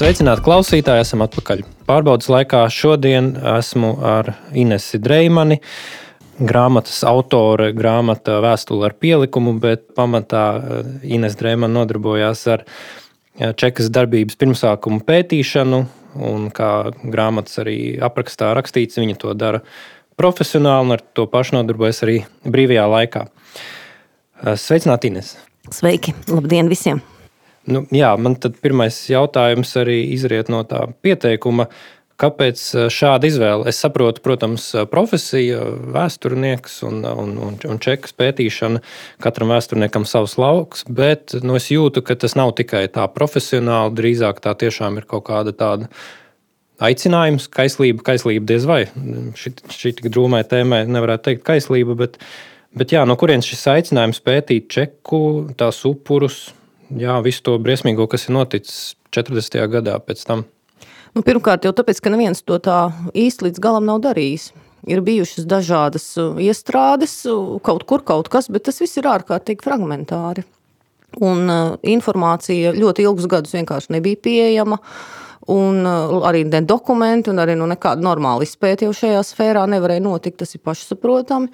Sveicināti klausītāji, esam atpakaļ. Pārbaudas laikā šodien esmu ar Inesu Dreimani, grāmatas autore, grāmata vēstule ar pielikumu, bet pamatā eh, Ines Dreimana nodarbojās ar eh, čekas darbības pirmsākumu pētīšanu, un kā grāmatas arī aprakstā rakstīts, viņa to dara profesionāli un ar to pašu nodarbojas arī brīvajā laikā. Eh, sveicināti, Ines! Sveiki! Labdien visiem! Nu, jā, man tad pirmais jautājums arī izriet no tā pieteikuma. Kāpēc eh, šāda izvēle? Es saprotu, protams, eh, profesija, vēsturnieks un, un, un, un čekas pētīšana. Katram vēsturniekam savs lauks, bet nu, es jūtu, ka tas nav tikai tā profesionāli, drīzāk tā tiešām ir kaut kāda tāda aicinājums, kaislība, kaislība diez vai. Šī tik drūmai tēmai nevarētu teikt kaislība, bet, bet jā, no kurienes šis aicinājums pētīt čeku, tās upurus, jā, visu to briesmīgo, kas ir noticis 40. gadā pēc tam. Nu, pirmkārt, jau tāpēc, ka neviens to tā īsti līdz galam nav darījis. Ir bijušas dažādas uh, iestrādes, uh, kaut kur kaut kas, bet tas viss ir ārkārtīgi fragmentāri. Un uh, informācija ļoti ilgus gadus vienkārši nebija pieejama. Un arī ne dokumenti, un arī nu, nekāda normāla izpēta jau šajā sfērā nevarēja notikt. Tas ir pašsaprotami.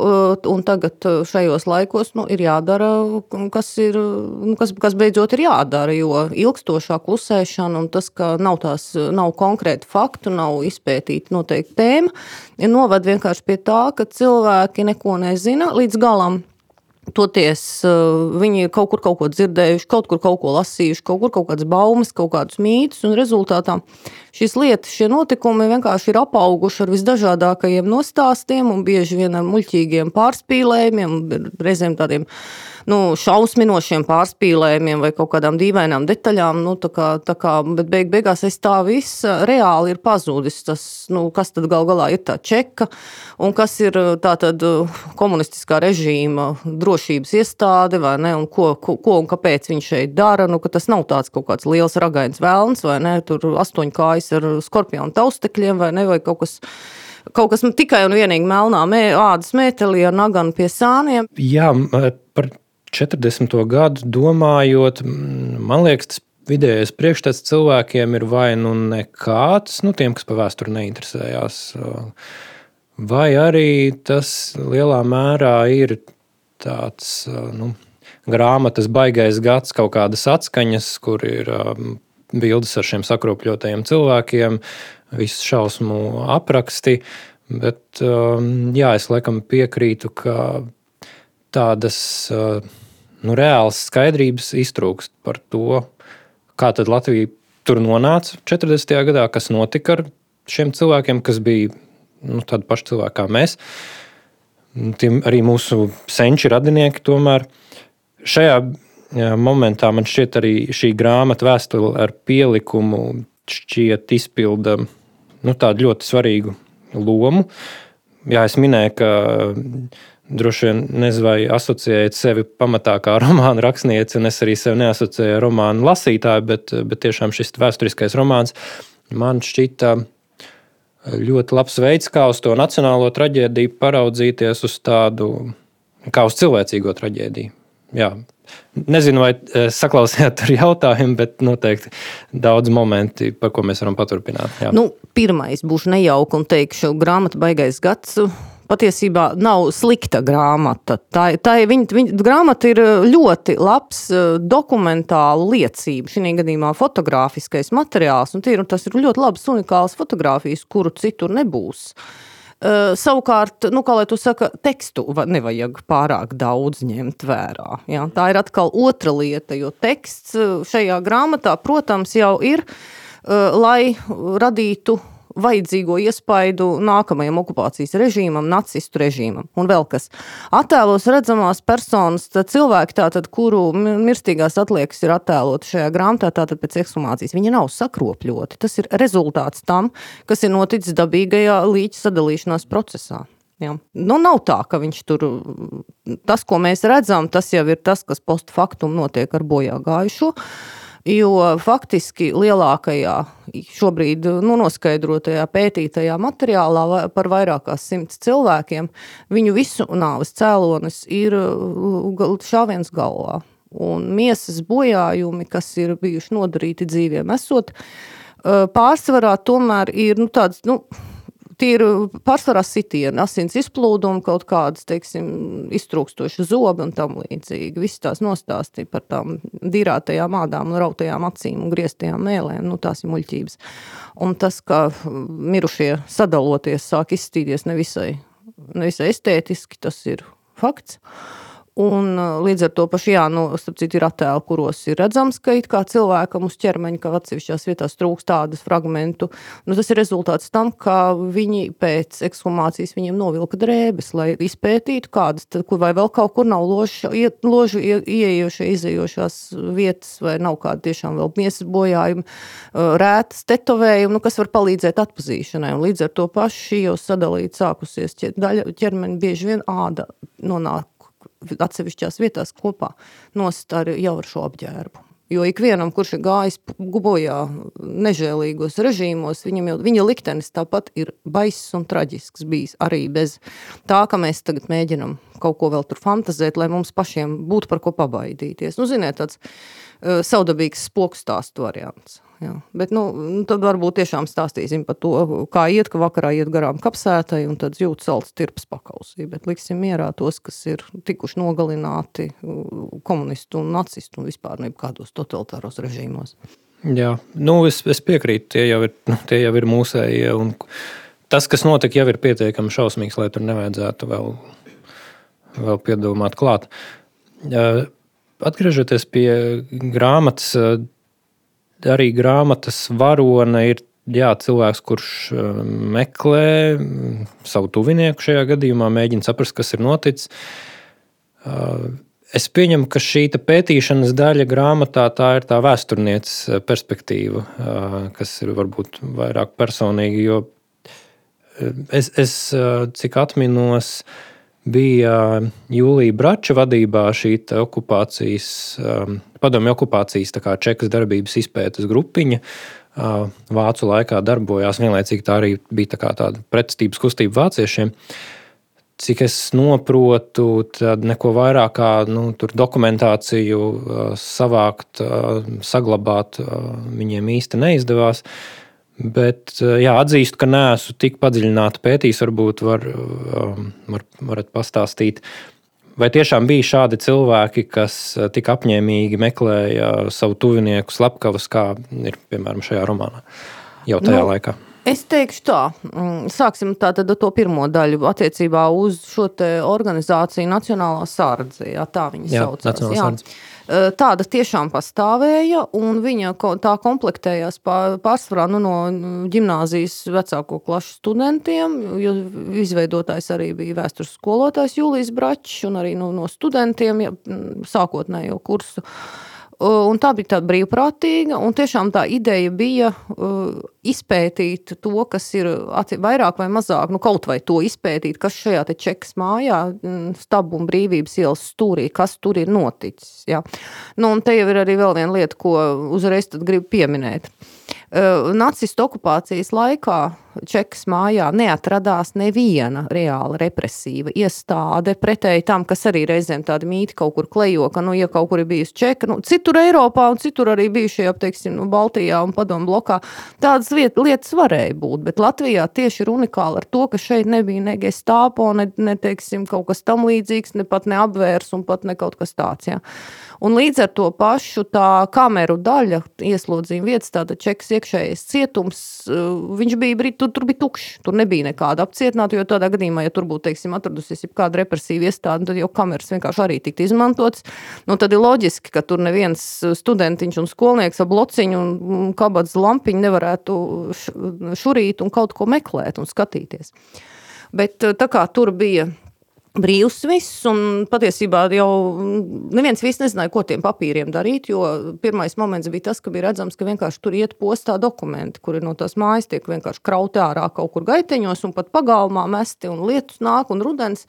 Un tagad šajos laikos nu, ir jādara, kas, ir, nu, kas, kas beidzot ir jādara. Jo ilgstošā klusēšana un tas, ka nav, tās, nav konkrēti faktu, nav izpētīta noteikti tēma, noved vienkārši pie tā, ka cilvēki neko nezina līdz galam. Toties viņi ir kaut kur kaut ko dzirdējuši, kaut kur kaut ko lasījuši, kaut kur kaut kādas baumas, kaut kādus mītus, un rezultātā šīs lietas, šie notikumi vienkārši ir apauguši ar visdažādākajiem nostāstiem un bieži vien ar muļķīgiem pārspīlējumiem, reizēm tādiem nu, šausminošiem pārspīlējumiem vai kaut kādām dīvainām detaļām. Nu, tā kā, tā kā, bet beig, beigās aiz tā viss reāli ir pazudis. Tas, nu, kas tad gal galā ir tā čeka un kas ir tā tad komunistiskā režīma drošības iestāde vai ne, un ko, ko, ko un kāpēc viņš šeit dara. Nu, tas nav tāds kaut kāds liels ragains vēlns vai ne, tur astoņkājas ar skorpionu taustekļiem vai ne, vai kaut kas kaut kas tikai un vienīgi melnā mē, ādas mētelī ar naganu pie sāniem. Jā, par 40. gadu domājot, man liekas, tas vidējais priekšstats cilvēkiem ir vai nu nekāds, nu tiem, kas par vēsturi neinteresējās, vai arī tas lielā mērā ir tāds nu, grāmatas baigais gads, kaut kādas atskaņas, kur ir bildes ar šiem sakropļotajiem cilvēkiem, visu šausmu apraksti. Bet jā, es laikam piekrītu, ka tādas nu, reālas skaidrības iztrūkst par to, kā tad Latvija tur nonāca 40. gadā, kas notika ar šiem cilvēkiem, kas bija nu, tādi paši cilvēki kā mēs. Tiem arī mūsu senči radinieki tomēr. Šajā momentā man šķiet arī šī grāmata vēstule ar pielikumu šķiet izpilda nu, tādu ļoti svarīgu lomu. Jā, es minēju, ka droši vien nezinu, vai asociējat sevi pamatā kā romāna rakstnieci, un es arī sevi neasociēju ar romānu lasītāju, bet, bet tiešām šis vēsturiskais romāns man šķita ļoti labs veids, kā uz to nacionālo traģēdiju paraudzīties uz tādu, kā uz cilvēcīgo traģēdiju. Jā. Nezinu, vai eh, saklausījāt ar jautājumu, bet noteikti daudz momenti, par ko mēs varam paturpināt. Jā. Nu, pirmais būšu nejauka un teikšu, grāmata baigais gads patiesībā nav slikta grāmata. Tā, tā ir viņa, viņa grāmata ir ļoti labs eh, dokumentālu liecību, šī gadījumā fotogrāfiskais materiāls, un, ir, un tas ir ļoti labs unikāls fotografijas, kuru citur nebūs. Uh, savukārt, nu, kā lai tu saka, tekstu nevajag pārāk daudz ņemt vērā. Ja? Tā ir atkal otra lieta, jo teksts eh, šajā grāmatā, protams, jau ir, uh, lai radītu vajadzīgo iespaidu nākamajam okupācijas režīmam, nacistu režīmam. Un vēl kas. Attēlos redzamās personas, cilvēki, tātad, kuru mirstīgās atliekas ir attēloti šajā grāmatā, tātad pēc ekshumācijas, viņi nav sakropļoti. Tas ir rezultāts tam, kas ir noticis dabīgajā līķa sadalīšanās procesā. Ja. Nu, nav tā, ka viņš tur, tas, ko mēs redzam, tas jau ir tas, kas postfaktum notiek ar bojā gājušo. Uh, Jo faktiski lielākajā šobrīd nu, noskaidrotajā, pētītajā materiālā par vairāk kā simts cilvēkiem, viņu visu nāves cēlonis ir šāviens galvā. un miesas bojājumi, kas ir bijuši nodarīti dzīviem esot, pārsvarā tomēr ir nu, tāds. Nu, Tie ir pārsvarā sitieni, asins izplūdumi, kaut kādas, teiksim, iztrūkstošas zobi un tam līdzīgi. Viss tās nostāstīja par tām dirātajām ādām, rautajām acīm un grieztajām mēlēm. Nu, tās ir muļķības. Un tas, ka mirušie sadaloties sāk izstīties nevisai, nevisai estētiski, tas ir fakts. Uh, Un, līdz ar to pašu, jā, nu, citu, ir attēli, kuros ir redzams, ka cilvēkam uz ķermeņa, ka atsevišķās vietās trūkst tādas fragmentu. Nu, tas ir rezultāts tam, ka viņi pēc ekshumācijas viņiem novilka drēbes, lai izpētītu, kādas tad, kur vai vēl kaut kur nav ložu, ložu ieejošie, izējošās vietas, vai nav kāda tiešām vēl miesas bojājuma, rētas, tetovējumi, nu, kas var palīdzēt atpazīšanai. Un līdz ar to pašu šī jau sadalīt sākusies ķermeņa bieži vien āda nonāk atsevišķās vietās kopā nost ar jau ar šo apģērbu. Jo ikvienam, kurš ir gājis bojā nežēlīgos režīmos, viņam jau viņa liktenis tāpat ir baiss un traģisks bijis. Arī bez tā, ka mēs tagad mēģinam kaut ko vēl tur fantazēt, lai mums pašiem būtu par ko pabaidīties. Nu, ziniet, tāds uh, saudabīgs spoku stāstu variants. Jā. Bet nu, nu, tad varbūt tiešām stāstīsim par to, kā iet, ka vakarā iet garām kapsētai un tad jūt salds tirpas pakausī. Bet liksim mierā tos, kas ir tikuši nogalināti komunistu un nacistu un vispār nekādos totalitāros režīmos. Jā, nu, es, es piekrītu, tie jau ir, nu, tie jau ir mūsējie. Tas, kas notika, jau ir pietiekami šausmīgs, lai tur nevajadzētu vēl, vēl piedomāt klāt. Atgriežoties pie grāmatas, arī grāmatas varone ir jā, cilvēks, kurš eh, meklē mm, savu tuvinieku šajā gadījumā, mēģina saprast, kas ir noticis. Eh, es pieņemu, ka šī pētīšanas daļa grāmatā tā ir tā vēsturnieces eh, perspektīva, kas ir varbūt vairāk personīga. Jo es, es cik atminos, bija Jūlija Brača vadībā šī okupācijas, padomju okupācijas čekas darbības izpētes grupiņa. Vācu laikā darbojās vienlaicīgi tā arī bija tā tāda pretestības kustība vāciešiem. Cik es saprotu, tad neko vairāk kā nu, dokumentāciju savākt, saglabāt viņiem īsti neizdevās. Uh, Bet eh, jā, atzīstu, ka neesmu tik padziļināti pētījis. Varbūt var, um, var, varat pastāstīt, vai tiešām bija šādi cilvēki, kas eh, tik apņēmīgi meklēja savu tuvinieku slepkavas, kā ir piemēram šajā romānā jau tajā nu, laikā. Es teikšu tā, mm, sāksim tātad ar to pirmo daļu attiecībā uz šo organizāciju Nacionālā sārdze, jā, tā viņa jā, saucās. Jā. Tāda tiešām pastāvēja, un viņa tā komplektējās pārsvarā nu, no gimnāzijas vecāko klašu studentiem, jo izveidotājs arī bija vēstures skolotājs Jūlijas Bračs, un arī no, no studentiem ja, sākotnējo kursu. Un tā bija tāda brīvprātīga, un tiešām tā ideja bija uh, izpētīt to, kas ir vairāk vai mazāk, nu, kaut vai to izpētīt, kas šajā čekas mājā, stabu un brīvības ielas stūrī, kas tur ir noticis. Ja. Nu, un te jau ir arī vēl viena lieta, ko uzreiz gribu pieminēt. Uh, nacistu okupācijas laikā Čekas mājā neatradās neviena reāla represīva iestāde, pretēji tam, kas arī reizēm tādi mīti kaut kur klejo, ka, nu, ja kaut kur ir bijusi Čeka, nu, citur Eiropā un citur arī bijušajā, teiksim, nu, Baltijā un Padomu blokā, tādas liet, lietas varēja būt, bet Latvijā tieši ir unikāli ar to, ka šeit nebija ne gestāpo, ne, ne, teiksim, kaut kas tam līdzīgs, ne pat ne apvērs un pat ne kaut kas tāds, jā. Un līdz ar to pašu tā kameru daļa, ieslodzījuma vietas, tāda čekas iekšējais cietums, viņš bija tur, tur bija tukšs. Tur nebija nekāda apcietināta, jo tādā gadījumā, ja tur būtu, teiksim, atradusies kāda represīva iestāde, tad jau kameras vienkārši arī tiktu izmantotas. Nu, tad ir loģiski, ka tur neviens studentiņš un skolnieks ar blociņu un kabatas lampiņu nevarētu šurīt un kaut ko meklēt un skatīties. Bet tā kā tur bija brīvs viss, un patiesībā jau neviens viss nezināja, ko tiem papīriem darīt, jo pirmais moments bija tas, ka bija redzams, ka vienkārši tur iet postā dokumenti, kuri no tās mājas tiek vienkārši krauti ārā kaut kur gaiteņos un pat pagalmā mesti, un lietus nāk un rudens.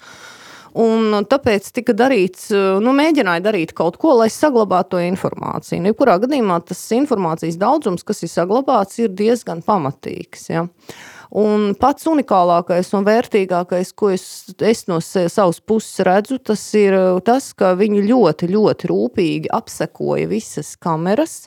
Un tāpēc tika darīts, nu, mēģināja darīt kaut ko, lai saglabātu to informāciju. Jebkurā gadījumā tas informācijas daudzums, kas ir saglabāts, ir diezgan pamatīgs. Ja? Un pats unikālākais un vērtīgākais, ko es, es no savas puses redzu, tas ir tas, ka viņi ļoti, ļoti rūpīgi apsekoja visas kameras.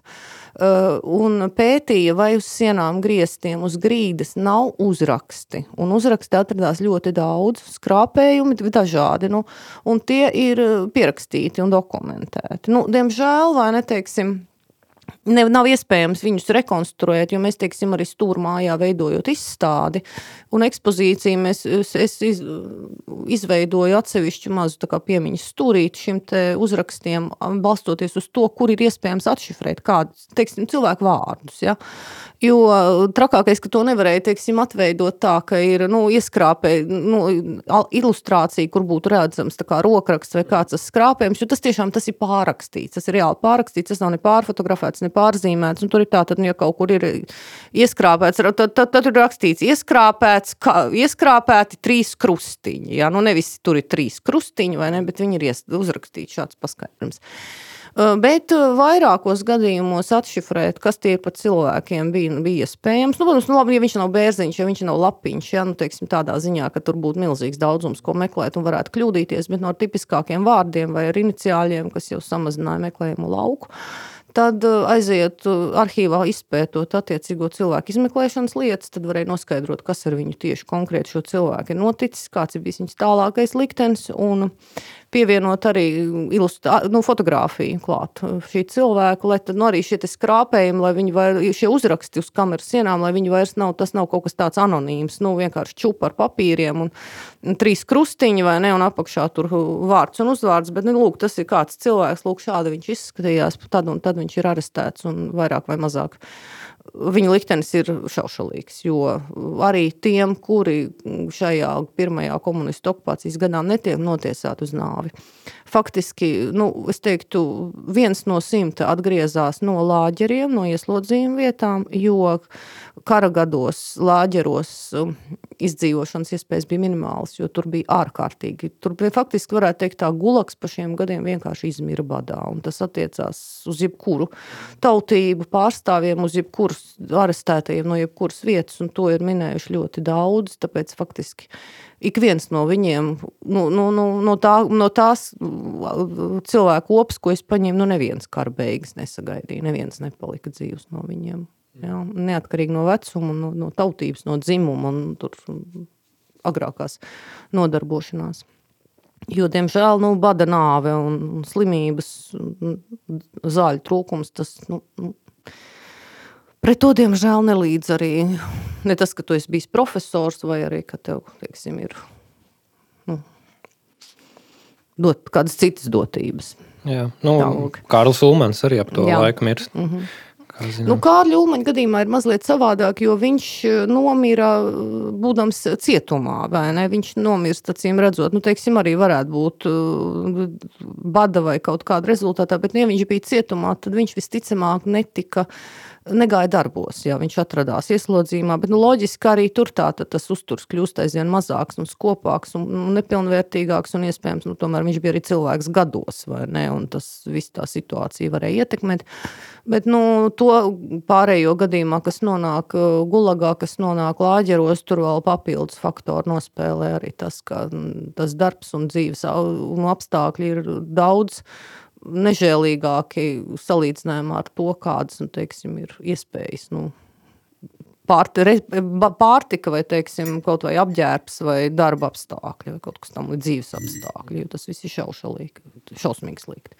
Uh, un pētīja, vai uz sienām grieztiem uz grīdas nav uzraksti. Un uzraksti atradās ļoti daudz, skrāpējumi dažādi, nu, un tie ir pierakstīti un dokumentēti. Nu, diemžēl, vai neteiksim, ne, nav iespējams viņus rekonstruēt, jo mēs, teiksim, arī stūrmājā veidojot izstādi un ekspozīciju, mēs, es, es iz, izveidoju atsevišķu mazu piemiņas stūrīti šim uzrakstiem, balstoties uz to, kur ir iespējams atšifrēt kādus, teiksim, cilvēku vārdus, ja. Jo trakākais, ka to nevarēja, teiksim, atveidot tā, ka ir, nu, ieskrāpē, nu, ilustrācija, kur būtu redzams rokraksts vai kāds tas skrāpējums, jo tas tiešām tas ir pārrakstīts, tas ir reāli pārrakstīts, tas nav ne pārfotografēts, ne pārzīmēts. Tur ir tā, tad, nu, ja kaut kur ir ieskrāpēts, tad, tad, tad ir rakstīts, ieskrāpēts, kā, ieskrāpēti trīs krustiņi. Jā, nu nevis tur ir trīs krustiņi, vai ne, bet viņi ir uzrakstīti šāds paskaidrojums. Bet vairākos gadījumos atšifrēt, kas tie ir pa cilvēkiem, bija, bija iespējams. Nu, protams, nu, labi, ja viņš nav bērziņš, ja viņš nav lapiņš, ja, nu, teiksim, tādā ziņā, ka tur būtu milzīgs daudzums, ko meklēt un varētu kļūdīties, bet no tipiskākiem vārdiem vai iniciāļiem, kas jau samazināja meklējumu lauku. Uh, Tad uh, aiziet uh, arhīvā, izpētot attiecīgo cilvēku izmeklēšanas lietas, tad varēja noskaidrot, kas ar viņu tieši konkrēti šo cilvēku ir noticis, kāds ir bijis viņas tālākais liktenis. Pievienot arī ilustrā, nu, fotografiju klāt. Šī cilvēka, lai tad nu, arī šie skrāpējumi, lai viņi var, šie uzraksti uz kameras sienām, lai viņi vairs nav, tas nav kaut kas tāds anonīms, nu, vienkārši čupa ar papīriem un, un trīs krustiņi vai ne, un apakšā tur vārds un uzvārds, bet, nu, lūk, tas ir kāds cilvēks, lūk, šādi viņš izskatījās, tad un tad viņš ir arestēts un vairāk vai mazāk viņa liktenis ir šaušalīgs. Jo arī tiem, kuri šajā pirmajā komunistu okupācijas gadā netiek notiesāti uz nāvi, faktiski, nu, es teiktu, viens no simta atgriezās no lāģeriem, no ieslodzījuma vietām, jo kara gados lāģeros um, izdzīvošanas iespējas bija minimālas, jo tur bija ārkārtīgi. Tur bija faktiski, varētu teikt, tā gulaks pa šiem gadiem vienkārši izmira badā, tas attiecās uz jebkuru tautību pārstāvjiem, uz jebkuras arestētajiem no jebkuras vietas, un to ir minējuši ļoti daudz, tāpēc faktiski ik viens no viņiem, nu, nu, nu, no, tā, no tās cilvēku opas, ko es paņēmu, nu neviens kara beigas nesagaidīja, neviens nepalika dzīvs no viņiem. Jā, neatkarīgi no vecuma, no, no tautības, no dzimuma un tur agrākās nodarbošanās. Jo, diemžēl, nu, bada nāve un slimības, zāļu trūkums, tas nu, nu, Pret to, diemžēl, nelīdz arī ne tas, ka tu esi bijis profesors, vai arī, ka tev, teiksim, ir nu, dot, kādas citas dotības. Jā, nu, Tālāk. Kārlis Ulmans arī ap to Jā. laiku mirst. Mm -hmm. Kā nu, Kārļa Ulmaņa gadījumā ir mazliet savādāk, jo viņš eh, nomira eh, būdams cietumā. Viņš nomirst, acīm redzot, nu, teiksim, arī varētu būt uh, bada vai kaut kāda rezultātā, bet, nu, ja viņš bija cietumā, tad viņš visticamāk netika negāja darbos, ja viņš atradās ieslodzījumā. Bet nu, loģiski arī tur tā, tas uzturs kļūst aizvien mazāks un skopāks un nepilnvērtīgāks. Un iespējams, nu, tomēr viņš bija arī cilvēks gados, vai ne? Un tas viss tā situācija varēja ietekmēt. Bet nu, to pārējo gadījumā, kas nonāk uh, gulagā, kas nonāk lāģeros, tur vēl papildus faktori nospēlē arī tas, ka mm, tas darbs un dzīves apstākļi ir daudz nežēlīgāki salīdzinājumā ar to, kādas nu, teiksim, ir iespējas. Nu, Pārti, pārtika, vai teiksim, kaut vai apģērbs, vai darba apstākļi, vai kaut kas tamlīdzīgs, dzīves apstākļi. Tas viss ir šaušalīgi, šausmīgi slikti.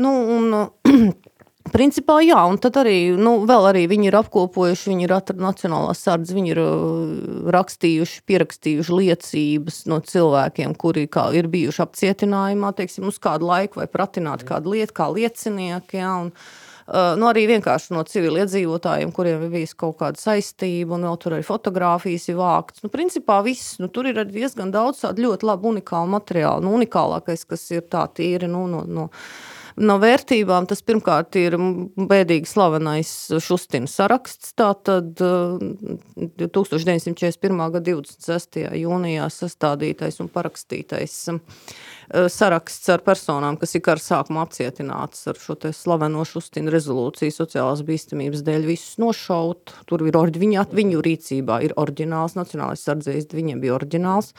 Nu, un, Principā jā, un tad arī, nu, vēl arī viņi ir apkopojuši, viņi ir atraduši nacionālās sardzes, viņi ir uh, rakstījuši, pierakstījuši liecības no cilvēkiem, kuri kā, ir bijuši apcietinājumā, teiksim, uz kādu laiku vai pratināti kādu lietu, kā liecinieki, jā, un, uh, nu, arī vienkārši no civiliedzīvotājiem, kuriem ir bijis kaut kāda saistība, un vēl tur arī fotografijas ir vākts. Nu, principā viss, nu, tur ir diezgan daudz tādu ļoti labu unikālu materiālu, nu, unikālākais, kas ir tā tīri, nu, no, no, No vērtībām tas pirmkārt ir bēdīgi slavenais Šustina saraksts. Tātad 1941. gada 26. jūnijā sastādītais un parakstītais Eh, saraksts ar personām, kas ir kara sākumā apcietināts ar šo slaveno Šustina rezolūciju sociālās bīstamības dēļ visus nošaut. Tur ir viņa, viņu rīcībā ir oriģināls, nacionālais sardzējs, viņiem bija oriģināls.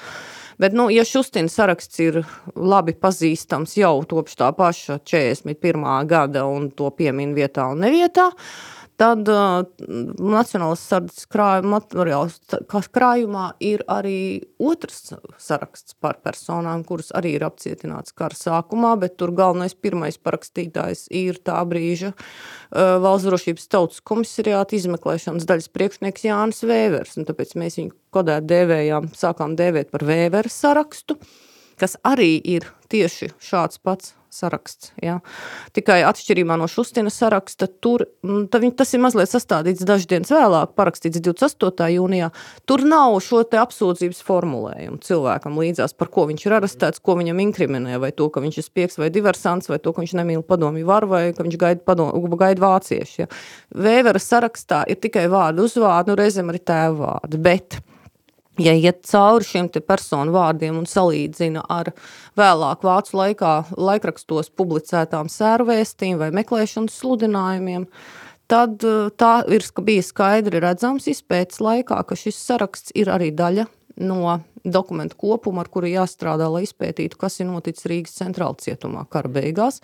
Bet, nu, ja Šustina saraksts ir labi pazīstams jau kopš tā paša 41. gada un to piemin vietā un nevietā, Tad uh, Nacionālās sardzes krājuma materiāls krājumā ir arī otrs saraksts par personām, kuras arī ir apcietināts kara sākumā, bet tur galvenais pirmais parakstītājs ir tā brīža uh, Valsts drošības tautas komisariāta izmeklēšanas daļas priekšnieks Jānis Vēvers, un tāpēc mēs viņu kodēt dēvējām, sākām dēvēt par Vēvera sarakstu, kas arī ir tieši šāds pats saraksts. Ja. Tikai atšķirībā no Šustina saraksta, tur mm, tā, tas ir mazliet sastādīts dažas dienas vēlāk, parakstīts 28. jūnijā. Tur nav šo apsūdzības formulējumu cilvēkam līdzās, par ko viņš ir arestēts, ko viņam inkriminē, vai to, ka viņš ir spieks vai diversants, vai to, ka viņš nemīl padomju varu, vai ka viņš gaida, padomu, gaida vācieši. Ja. Vēvera sarakstā ir tikai vārdu uzvārdu, nu reizēm arī tēvu vārdu, bet ja iet cauri šiem personu vārdiem un salīdzina ar vēlāk vācu laikā laikrakstos publicētām sērvēstīm vai meklēšanas sludinājumiem, tad eh, tā ir, bija skaidri redzams izpētes laikā, ka šis saraksts ir arī daļa no dokumentu kopuma, ar kuru jāstrādā, lai izpētītu, kas ir noticis Rīgas centrāla cietumā kara beigās,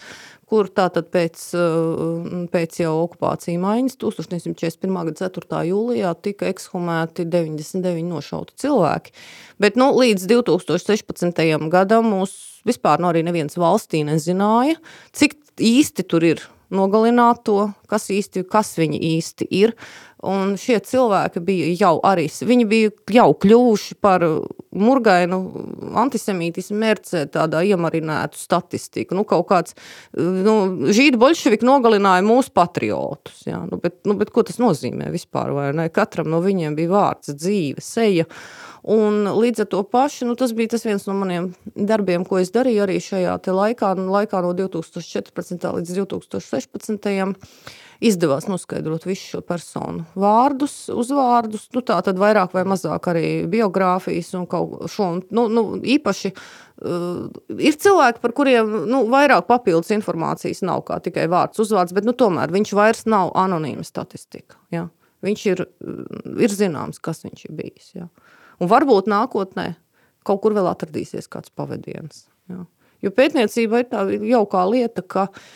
kur tātad pēc, eh, pēc jau okupācija maiņas 1941. gada 4. jūlijā tika ekshumēti 99 nošauti cilvēki. Bet nu, līdz 2016. gadam mūs vispār no arī neviens valstī nezināja, cik īsti tur ir nogalināto, kas īsti, kas viņi īsti ir. Un šie cilvēki bija jau arī, viņi bija jau kļuvuši par murgainu antisemītismu mērcē tādā iemarinātu statistiku. Nu, kaut kāds, nu, žīdu bolševiki nogalināja mūsu patriotus, jā. Nu, bet, nu, bet ko tas nozīmē vispār, vai ne? Katram no viņiem bija vārds, dzīve, seja. Un līdz ar to pašu, nu, tas bija tas viens no maniem darbiem, ko es darīju arī šajā laikā, nu, laikā no 2014. līdz 2016 izdevās noskaidrot visu šo personu vārdus, uzvārdus, nu, tā tad vairāk vai mazāk arī biogrāfijas un kaut šo, nu, nu īpaši Uh, ir cilvēki, par kuriem nu, vairāk papildus informācijas nav kā tikai vārds, uzvārds, bet nu, tomēr viņš vairs nav anonīma statistika. Ja? Viņš ir, ir zināms, kas viņš ir bijis. Ja? Un varbūt nākotnē kaut kur vēl atradīsies kāds pavadiens. Ja? Jo pētniecība ir tā jaukā lieta, ka uh,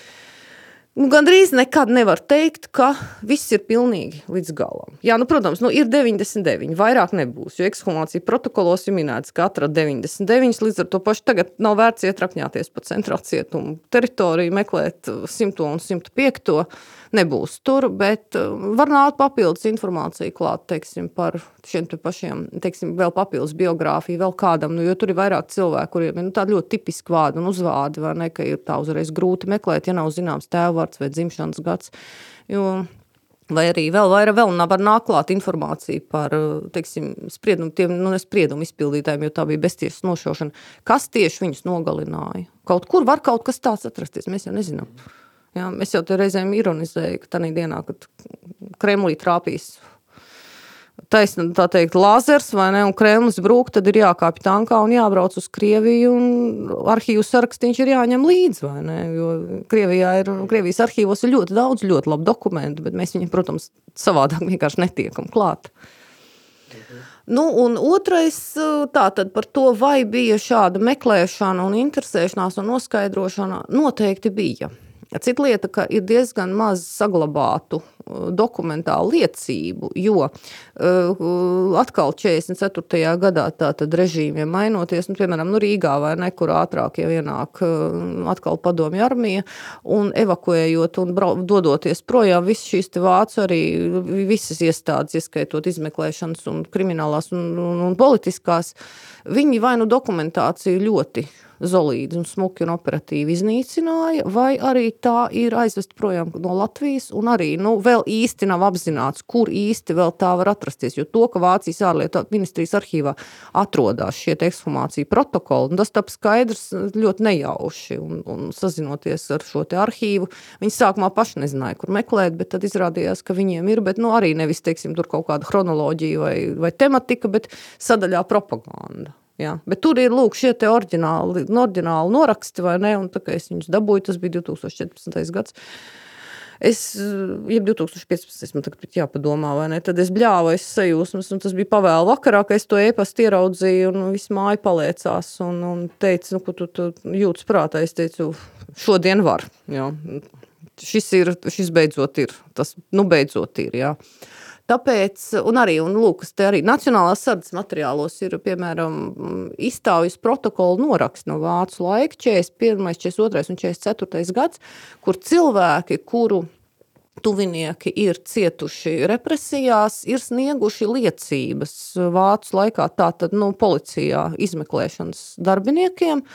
Nu, Gan drīz nekad nevar teikt, ka viss ir pilnīgi līdz galam. Jā, nu, protams, nu, ir 99, vairāk nebūs. Jo ekshumācija protokolos ir minēts, ka katra 99, līdz ar to pašu tagad nav vērts ietrakņāties pa centrālu cietumu teritoriju, meklēt 100 un 105 nebūs tur, bet uh, var nākt papildus informācija klāt, teiksim, par šiem te pašiem, teiksim, vēl papildus biogrāfiju, vēl kādam, nu, jo tur ir vairāk cilvēku, kuriem ir nu, tādi ļoti tipiski vārdi un uzvārdi, vai ne, ka ir tā uzreiz grūti meklēt, ja nav zināms tēvvārds vai dzimšanas gads, jo Vai arī vēl vairāk, vēl var nāklāt informācija par teiksim, spriedumu, tiem nu, spriedumu izpildītājiem, jo tā bija beztiesas nošaušana. Kas tieši viņus nogalināja? Kaut kur var kaut kas tāds atrasties, mēs jau nezinām. Mm. Jā, es jau tur reizēm ironizēju, ka tajā dienā, kad Kremlī trāpīs taisnība, tā teikt, lāzers vai ne, un Kremlis brūk, tad ir jākāpj tankā un jābrauc uz Krieviju, un arhīvu sarakstīņš ir jāņem līdzi, vai ne, jo Krievijā ir, Krievijas arhīvos ir ļoti daudz ļoti labu dokumentu, bet mēs viņiem, protams, savādāk vienkārši netiekam klāt. Nu, un otrais tātad par to, vai bija šāda meklēšana un interesēšanās un noskaidrošana, noteikti bija. Cita lieta, ka ir diezgan maz saglabātu uh, dokumentālu liecību, jo uh, atkal 44. gadā tātad režīmiem mainoties, nu, piemēram, nu, Rīgā vai nekur ātrāk jau ienāk uh, atkal padomju armija un evakuējot un brau, dodoties projām, visas šīs te vācu arī visas iestādes, ieskaitot izmeklēšanas un kriminālās un, un, un politiskās, viņi vai nu dokumentāciju ļoti zolīdi un smuki un operatīvi iznīcināja, vai arī tā ir aizvest projām no Latvijas, un arī nu, vēl īsti nav apzināts, kur īsti vēl tā var atrasties. Jo to, ka Vācijas ārlietu ministrijas arhīvā atrodas šie ekshumāciju protokoli, tas tap skaidrs ļoti nejauši. Un, un sazinoties ar šo arhīvu, viņi sākumā paši nezināja, kur meklēt, bet tad izrādījās, ka viņiem ir, bet nu, arī nevis teiksim, tur kaut kāda chronoloģija vai, vai tematika, bet sadaļā propaganda. Jā, bet tur ir lūk, šie oriģināli, oriģināli noraksti, vai ne? Un es viņus dabūju, tas bija 2014. gads. Es, ja 2015. man tagad jāpadomā, vai ne, tad es bļāvu aiz sajūsmas, un tas bija pavēlu vakarā, ka es to e-pastu ieraudzīju, un viss māja paliecās, un, un teica, nu, ko tu, tu jūtas prātā, es teicu, šodien var, jā. Šis ir, šis beidzot ir, tas, nu, beidzot ir, jā. Tāpēc, un arī, un lūk, te arī Nacionālās sardzes materiālos ir, piemēram, izstāvjas protokola noraksts no vācu laika 41., 42. un 44. gads, kur cilvēki, kuru tuvinieki ir cietuši represijās, ir snieguši liecības vācu laikā, tātad nu, policijā izmeklēšanas darbiniekiem,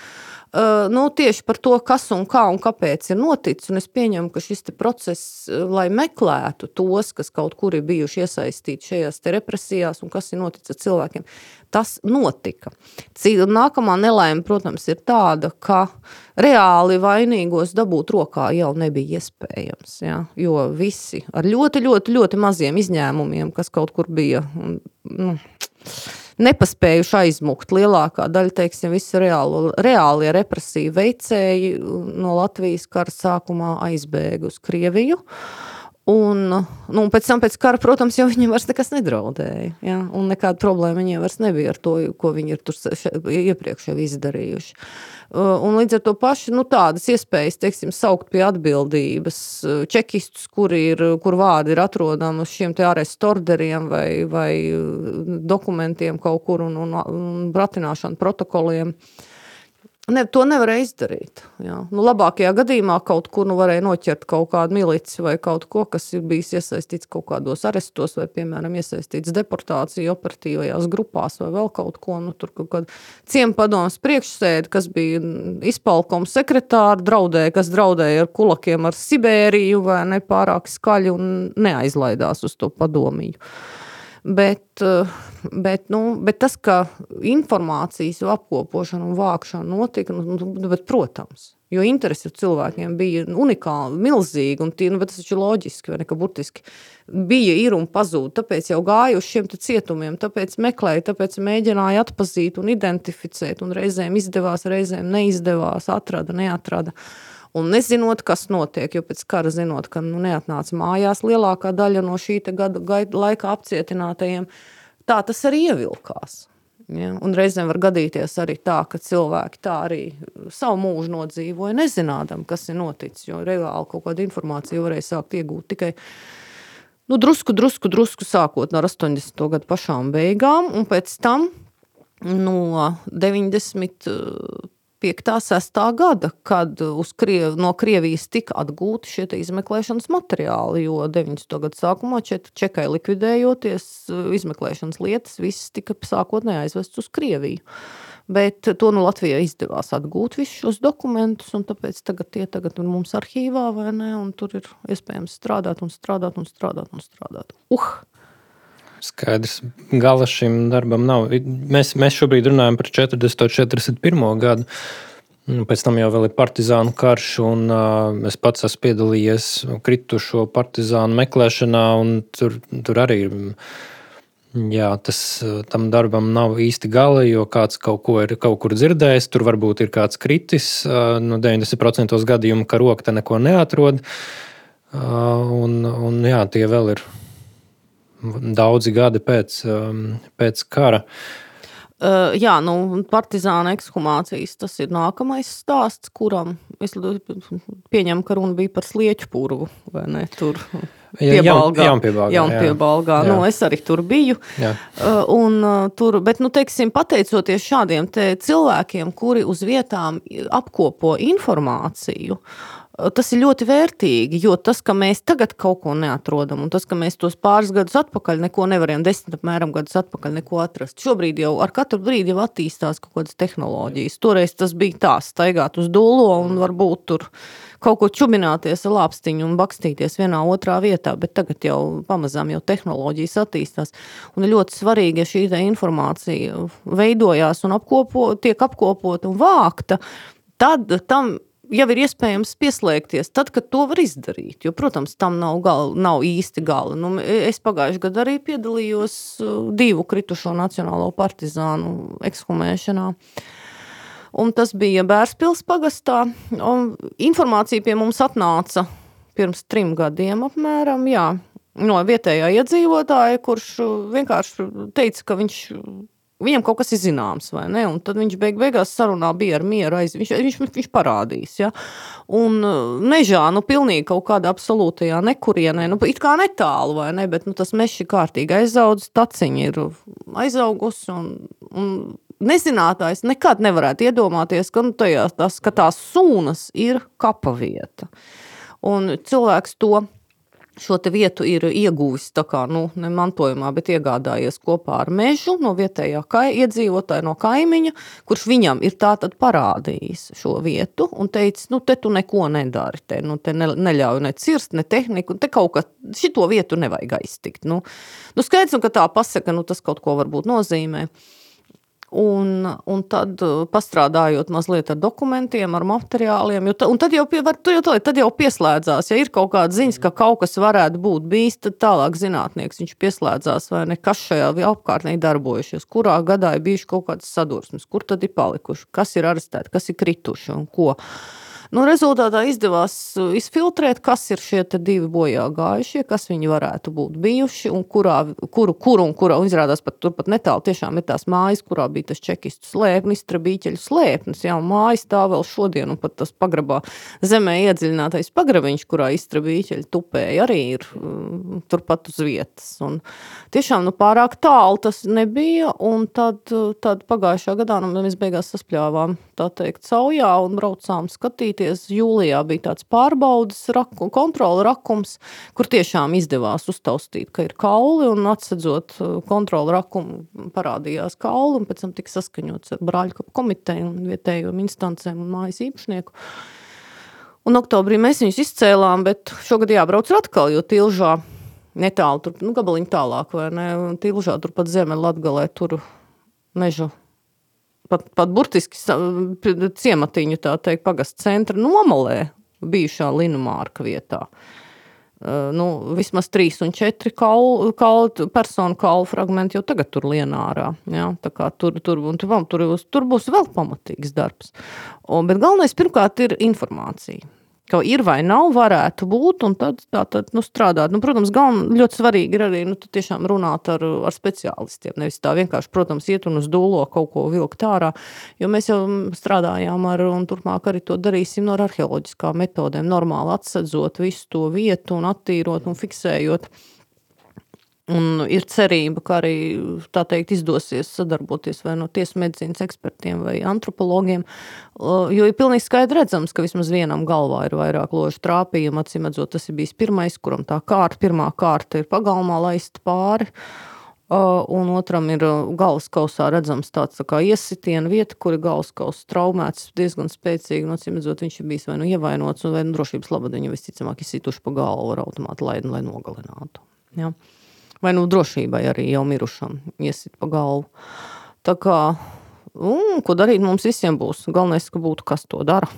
nu, tieši par to, kas un kā un kāpēc ir noticis. Un es pieņemu, ka šis process, lai meklētu tos, kas kaut kur ir bijuši iesaistīti šajās represijās un kas ir noticis ar cilvēkiem, tas notika. Nākamā nelaime, protams, ir tāda, ka reāli vainīgos dabūt rokā jau nebija iespējams. Ja? Jo visi ar ļoti, ļoti, ļoti maziem izņēmumiem, kas kaut kur bija. Nu, nepaspējuši aizmukt. Lielākā daļa, teiksim, visi reālo, reālie represīvi veicēji no Latvijas kara sākumā aizbēga uz Krieviju. Un, nu, pēc tam, pēc kara, protams, jau viņiem vairs nekas nedraudēja. Ja? Un nekāda problēma viņiem vairs nebija ar to, ko viņi ir tur iepriekš jau izdarījuši. Uh, un līdz ar to pašu nu, tādas iespējas, teiksim, saukt pie atbildības uh, čekistus, kur, ir, kur vārdi ir atrodami uz šiem arestu orderiem vai, vai uh, dokumentiem kaut kur un, un, un bratināšanu protokoliem. Uh, Ne, to nevarēja izdarīt. Jā. Nu, labākajā gadījumā kaut kur nu, varēja noķert kaut kādu milici vai kaut ko, kas ir bijis iesaistīts kaut kādos arestos, vai, piemēram, iesaistīts deportāciju operatīvajās grupās, vai vēl kaut ko. Nu, tur kaut kāda ciempadomas priekšsēde, kas bija izpalkuma sekretāra, draudēja, kas draudēja ar kulakiem ar Sibēriju, vai ne pārāk skaļi un neaizlaidās uz to padomiju. Bet, eh, bet, nu, bet tas, ka informācijas apkopošana un vākšana notika, nu, nu bet, protams, jo interesi cilvēkiem bija unikāli, milzīgi, un tie, nu, tas taču loģiski, vai ne, ka burtiski bija, ir un pazūd, tāpēc jau gāju uz šiem cietumiem, tāpēc meklēju, tāpēc mēģināju atpazīt un identificēt, un reizēm izdevās, reizēm neizdevās, atrada, neatrada. Uh, Un nezinot, kas notiek, jo pēc kara zinot, ka nu, neatnāca mājās lielākā daļa no šī gada laika apcietinātajiem, tā tas arī ievilkās. Ja? Un reizēm var gadīties arī tā, ka cilvēki tā arī savu mūžu nodzīvoja, nezinām, kas ir noticis. Jo reāli kaut kādu informāciju varēja sākt iegūt tikai nu, drusku, drusku, drusku sākot no 80. gada pašām beigām, un pēc tam no 90. 5. 6. gada, kad Kriev, no Krievijas tika atgūti šie izmeklēšanas materiāli, jo 90. gada sākumā Čekai likvidējoties, izmeklēšanas lietas visas tika sākotnēji aizvestas uz Krieviju. Bet to nu Latvijai izdevās atgūt visus šos dokumentus, un tāpēc tagad tie tagad ir mums arhīvā, vai ne? Tur ir iespējams strādāt un strādāt un strādāt un strādāt. Uh! Skaidrs, gala šim darbam nav. Mēs, mēs šobrīd runājam par 40. un 41. gadu. Nu, pēc tam jau ir partizānu karš, un uh, es pats esmu piedalījies kritušo partizānu meklēšanā. Tur, tur arī jā, tas, tam darbam nav īsti gala, jo kāds kaut ko ir kaut kur dzirdējis. Tur varbūt ir kāds kritis. No 90% gadījumu, ka roka te neko neatrod. Un, un jā, tie vēl ir daudzi gadi pēc, um, pēc kara. Uh, jā, nu, partizāna ekshumācijas tas ir nākamais stāsts, kuram es pieņemu, ka runa bija par slieķu purvu. Tur Piebalgā, jaunpiebalgā, jaunpiebalgā. Jā. Nu, es arī tur biju. Jā. Uh, un, uh, tur, bet, nu, teiksim, pateicoties šādiem cilvēkiem, kuri uz vietām apkopo informāciju, tas ir ļoti vērtīgi, jo tas, ka mēs tagad kaut ko neatrodam, un tas, ka mēs tos pāris gadus atpakaļ neko nevarējām, desmit apmēram gadus atpakaļ neko atrast. Šobrīd jau ar katru brīdi jau attīstās kaut kādas tehnoloģijas. Toreiz tas bija tā, staigāt uz dūlo un varbūt tur kaut ko čubināties ar lāpstiņu un bakstīties vienā otrā vietā, bet tagad jau pamazām jau tehnoloģijas attīstās. Un ir ļoti svarīgi, ja šī informācija veidojās un apkopo, tiek apkopota un vākta, tad tam jau ir iespējams pieslēgties, tad, kad to var izdarīt. Jo, protams, tam nav, gala, nav īsti gala. Nu, es pagājušajā gadā arī piedalījos uh, divu kritušo nacionālo partizānu ekshumēšanā. Un tas bija Bērspils pagastā. Informācija pie mums atnāca pirms trim gadiem apmēram, jā, no vietējā iedzīvotāja, kurš vienkārši teica, ka viņš Viņam kaut kas ir zināms, vai ne? Un tad viņš beig beigās sarunā bija ar mieru. Aiz, viņš, viņš, viņš parādīs. Ja? Un uh, mežā, nu, pilnīgi kaut kādā absolūtajā nekurienē, nu, it kā netālu, vai ne? Bet nu, tas mežs ir kārtīgi aizaudzis, taciņa ir aizaugusi. Un, un nezinātājs nekad nevarētu iedomāties, ka, nu, tajā, tas, ka tās sūnas ir kapa vieta. Un cilvēks to šo vietu ir ieguvis kā, nu, ne mantojumā, bet iegādājies kopā ar mežu no vietējā kai, iedzīvotāja, no kaimiņa, kurš viņam ir parādījis šo vietu un teicis, nu, te tu neko nedari, te, nu, te ne, neļauj ne cirst, ne tehniku, te kaut kā šito vietu nevajag aiztikt. Nu, nu skaidrs, ka tā pasaka, nu, tas kaut ko varbūt nozīmē. Un, un tad uh, pastrādājot mazliet ar dokumentiem, ar materiāliem, jo, un tad jau, pie, var, jau, tad jau pieslēdzās. Ja ir kaut kāda ziņas, ka kaut kas varētu būt bijis, tad tālāk zinātnieks viņš pieslēdzās, vai ne, kas šajā apkārtnē darbojušies, kurā gadā ir bijuši kaut kādas sadursmes, kur tad ir palikuši, kas ir arestēti, kas ir krituši un ko. Nu, rezultātā izdevās uh, izfiltrēt, kas ir šie divi bojā gājušie, kas viņi varētu būt bijuši un kurā, kuru, kuru un kurā. Un izrādās, pat turpat netālu tiešām ir tās mājas, kurā bija tas čekistu slēpnis, trabīķeļu slēpnis. Jā, mājas tā vēl šodien, un pat tas pagrabā zemē iedziļinātais pagrabiņš, kurā iztrabīķeļi tupēja, arī ir um, turpat uz vietas. Un tiešām nu, pārāk tālu tas nebija, un tad, tad pagājušā gadā nu, mēs beigās saspļāvām tā teikt caujā un braucām skatīt skatīties, jūlijā bija tāds pārbaudas raku, kontrola rakums, kur tiešām izdevās uztaustīt, ka ir kauli, un atsedzot uh, kontrola rakumu parādījās kauli, un pēc tam tika saskaņots ar brāļu komiteju un vietējiem instancēm un mājas īpašnieku. Un oktobrī mēs viņus izcēlām, bet šogad jābrauc atkal, jo tilžā netālu, tur, nu, gabaliņu tālāk, vai ne, tilžā turpat zeme Latgalē, tur mežu pat, pat burtiski ciematiņu, tā teikt, pagastu centra nomalē, bijušā Linumārka vietā. Uh, nu, vismaz trīs un četri kaulu, kaulu, personu kaulu fragmenti jau tagad tur lienā ārā. Ja? Tur, tur, tur, tur, tur būs vēl pamatīgs darbs. Un, bet galvenais pirmkārt ir informācija ka ir vai nav, varētu būt, un tad, tā, tad nu, strādāt. Nu, protams, galven, ļoti svarīgi ir arī nu, tiešām runāt ar, ar speciālistiem. Nevis tā vienkārši, protams, iet un uz dūlo kaut ko vilkt ārā, jo mēs jau strādājām ar, un turpmāk arī to darīsim no arheoloģiskām metodēm, normāli atsedzot visu to vietu un attīrot un fiksējot. Un ir cerība, ka arī teikt, izdosies sadarboties vai no tiesu medicīnas ekspertiem vai antropologiem. Jo ir pilnīgi skaidrs redzams, ka vismaz vienam galvā ir vairāk ložu trāpījumu. Atcīmredzot, tas ir bijis pirmais, kuram tā kārta, pirmā kārta ir pagalmā laista pāri. Un otram ir galvaskausā redzams tāds tā kā iesitiena vieta, kur ir galvaskausa traumēts diezgan spēcīgi. No cimedzot, viņš ir bijis vai nu ievainots, vai nu drošības labad viņu visticamāk izsituši pa galvu ar automātu laidu, lai nogalinātu. Ja vai nu drošībai arī jau mirušam iesit pa galvu. Tā kā, un, ko darīt mums visiem būs? Galvenais, ka būtu kas to dara.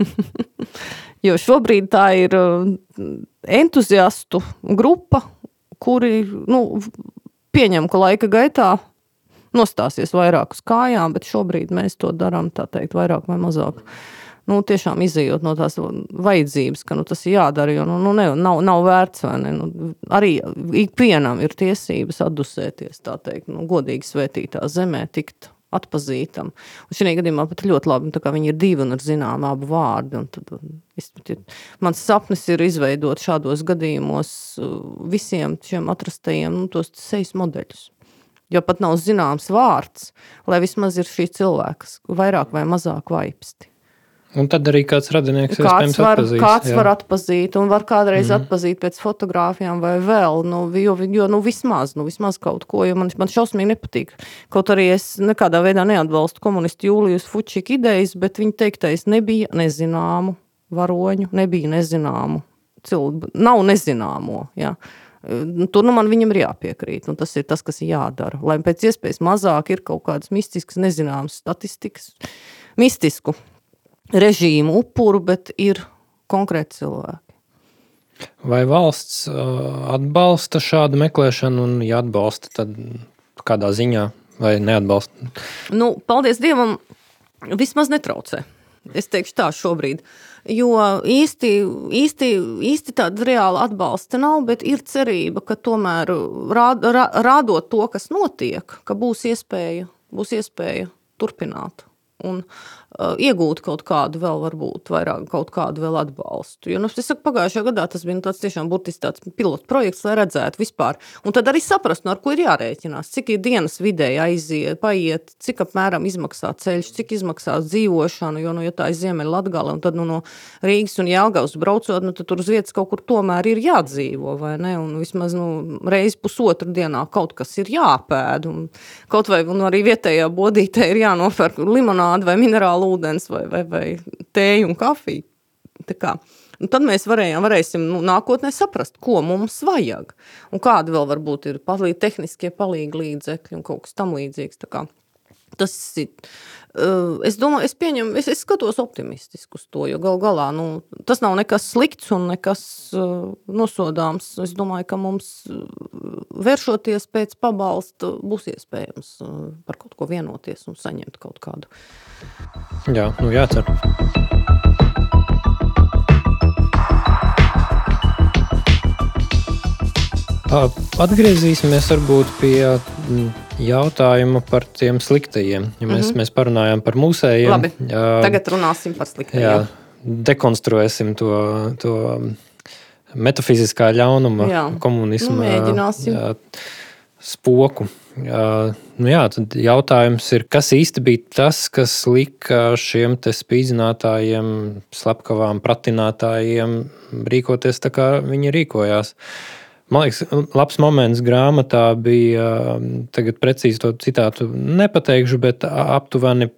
jo šobrīd tā ir uh, entuziastu grupa, kuri nu, pieņem, ka laika gaitā nostāsies vairāk uz kājām, bet šobrīd mēs to darām, tā teikt, vairāk vai mazāk. Mm nu, tiešām izējot no tās vajadzības, ka nu, tas ir jādara. Jo nu, nu, ne, nav, nav vērts, vai ne? Nu, arī ikvienam ir tiesības atdusēties, tā teikt, nu, godīgi svētītā zemē, tikt atpazītam. Un šajā gadījumā pat ļoti labi, nu, ka viņi ir divi un ir zināmi abu vārdi. Tad, es, mans sapnis ir izveidot šādos gadījumos uh, visiem šiem atrastajiem nu, tos sejas modeļus. Jo pat nav zināms vārds, lai vismaz ir šī cilvēks vairāk vai mazāk vaipsti. Un tad arī kāds radinieks kāds var, atpazīs, kāds jā. var atpazīt, un var kādreiz mm. atpazīt pēc fotografijām vai vēl, nu, jo, jo nu, vismaz, nu, vismaz kaut ko, jo man, man šausmīgi nepatīk. Kaut arī es nekādā veidā neatbalstu komunistu Jūlijas Fučika idejas, bet viņa teiktais nebija nezināmu varoņu, nebija nezināmu cilvēku, nav nezināmo, jā. Tur nu, man viņam ir jāpiekrīt. Tas ir tas, kas ir jādara. Lai pēc iespējas mazāk ir kaut kādas mistiskas, nezināmas statistikas, mistisku režīmu upuru, bet ir konkrēti cilvēki. Vai valsts uh, atbalsta šādu meklēšanu, un, ja atbalsta, tad kādā ziņā vai neatbalsta? Nu, paldies Dievam, vismaz netraucē. Es teikšu tā šobrīd. Jo īsti, īsti, īsti tāda reāla atbalsta nav, bet ir cerība, ka tomēr rād, rādot to, kas notiek, ka būs iespēja, būs iespēja turpināt. Un, Uh, iegūt kaut kādu vēl, varbūt vairāk kaut kādu vēl atbalstu. Jo, nu, es saku, pagājušajā gadā tas bija nu, tāds tiešām burtiski tāds pilots projekts, lai redzētu vispār. Un tad arī saprast, no ar ko ir jārēķinās, cik ir dienas vidēji aiziet, paiet, cik apmēram izmaksā ceļš, cik izmaksā dzīvošana, jo, nu, ja tā ir Ziemeļa Latgale, un tad, nu, no Rīgas un Jelgavas braucot, nu, tad tur uz vietas kaut kur tomēr ir jādzīvo, vai ne? Un vismaz, nu, reizi pusotru dienā kaut kas ir jāpēd, un kaut vai, un arī vietējā bodītē ir jānopērk limonādi vai minerālu ūdens vai, vai, vai tēju un kafiju. Un tad mēs varējām, varēsim nu, nākotnē saprast, ko mums vajag. Un kādi vēl varbūt ir palīgi, tehniskie palīgi līdzekļi un kaut kas tam līdzīgs. Tas ir. Es domāju, es pieņemu, es, es skatos optimistiski uz to, jo gal galā nu, tas nav nekas slikts un nekas uh, nosodāms. Es domāju, ka mums vēršoties pēc pabalsta būs iespējams uh, par kaut ko vienoties un saņemt kaut kādu Jā, nu jācer. Atgriezīsimies varbūt pie jautājuma par tiem sliktajiem. Ja mēs, mm -hmm. mēs parunājām par mūsējiem. Labi, jā, tagad runāsim par sliktajiem. Jā, dekonstruēsim to, to metafiziskā ļaunuma, jā. komunisma nu, jā, spoku. Uh, nu jā, tad jautājums ir, kas īsti bija tas, kas lika šiem spīdzinātājiem, slepkavām, pratinātājiem rīkoties tā, kā viņi rīkojās. Man liekas, labs moments grāmatā bija, tagad precīzi to citātu nepateikšu, bet aptuveni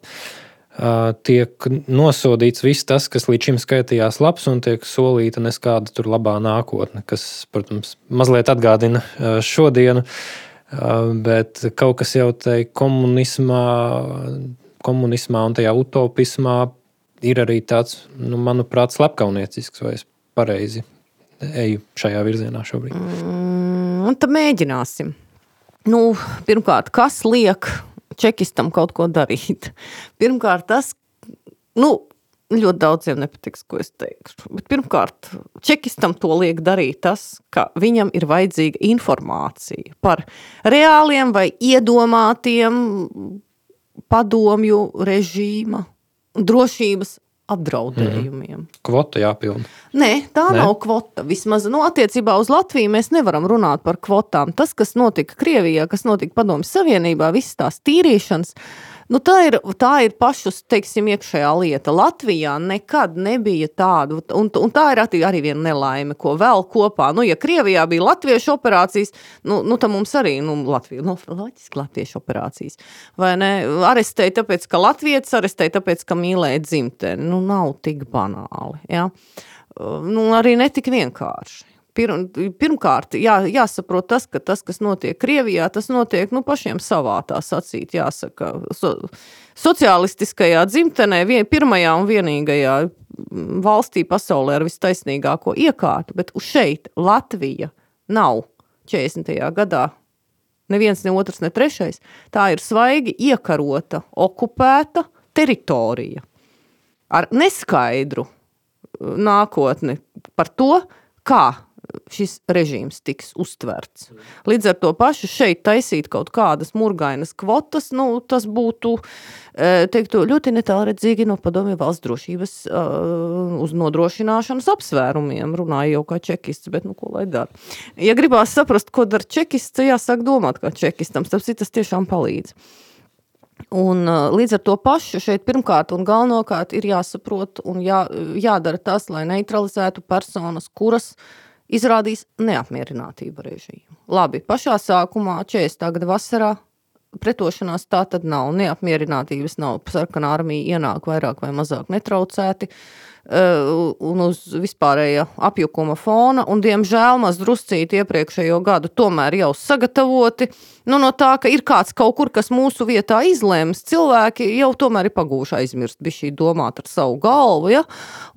tiek nosodīts viss tas, kas līdz šim skaitījās labs, un tiek solīta neskāda tur labā nākotne, kas, protams, mazliet atgādina šodienu. Bet kaut kas jau tajā komunismā, komunismā un tajā utopismā ir arī tāds, nu, manuprāt, slepkavniecisks, vai es pareizi eju šajā virzienā šobrīd. Mm, tad mēģināsim. Nu, pirmkārt, kas liek čekistam kaut ko darīt? Pirmkārt, tas, nu, ļoti daudziem nepatiks, ko es teikšu. Bet pirmkārt, čekistam to liek darīt tas, ka viņam ir vajadzīga informācija par reāliem vai iedomātiem padomju režīma drošības apdraudējumiem. Mm. Kvota jāpilda. Nē, tā Nē? nav kvota. Vismaz nu, attiecībā uz Latviju mēs nevaram runāt par kvotām. Tas, kas notika Krievijā, kas notika Padomju Savienībā, visas tās tīrīšanas, uh, Nu, tā, ir, tā ir pašu teiksim, iekšējā lieta. Latvijā nekad nebija tāda, un, un tā ir arī viena nelaime, ko vēl kopā. Nu, ja Krievijā bija latviešu operācijas, nu, nu tad mums arī nu, Latvija, nu, loģiski latviešu operācijas. Vai ne? Arestēja tāpēc, ka latvietis arestēja tāpēc, ka mīlēja dzimteni. Nu, nav tik banāli. Ja? Nu, arī netik vienkārši. Pirm, pirmkārt, jā, jāsaprot tas, ka tas, kas notiek Krievijā, tas notiek nu, pašiem savā tā sacīt, jāsaka, so, sociālistiskajā dzimtenē, vien, pirmajā un vienīgajā valstī pasaulē ar vistaisnīgāko iekārtu, bet uz šeit Latvija nav 40. gadā. Neviens, ne otrs, ne trešais. Tā ir svaigi iekarota, okupēta teritorija ar neskaidru nākotni par to, kā šis režīms tiks uztverts. Līdz ar to pašu šeit taisīt kaut kādas murgainas kvotas, nu, tas būtu teiktu, ļoti netālredzīgi no padomju valsts drošības uh, uz nodrošināšanas apsvērumiem. Runāju jau kā čekists, bet nu, ko lai dara? Ja gribās saprast, ko dara čekists, jāsāk domāt kā čekistam, tas tiešām palīdz. Un, līdz ar to pašu šeit pirmkārt un galvenokārt ir jāsaprot un jā, jādara tas, lai neutralizētu personas, kuras izrādīs neapmierinātību režīmu. Labi, pašā sākumā, 40. gada vasarā, pretošanās tā tad nav, neapmierinātības nav, sarkanā armija ienāk vairāk vai mazāk netraucēti. Uh, un uz vispārēja apjukuma fona, un, diemžēl, maz druscīt iepriekšējo gadu tomēr jau sagatavoti. Nu, no tā, ka ir kāds kaut kur, kas mūsu vietā izlēms, cilvēki jau tomēr ir pagūši aizmirst, bija šī domāt ar savu galvu, ja?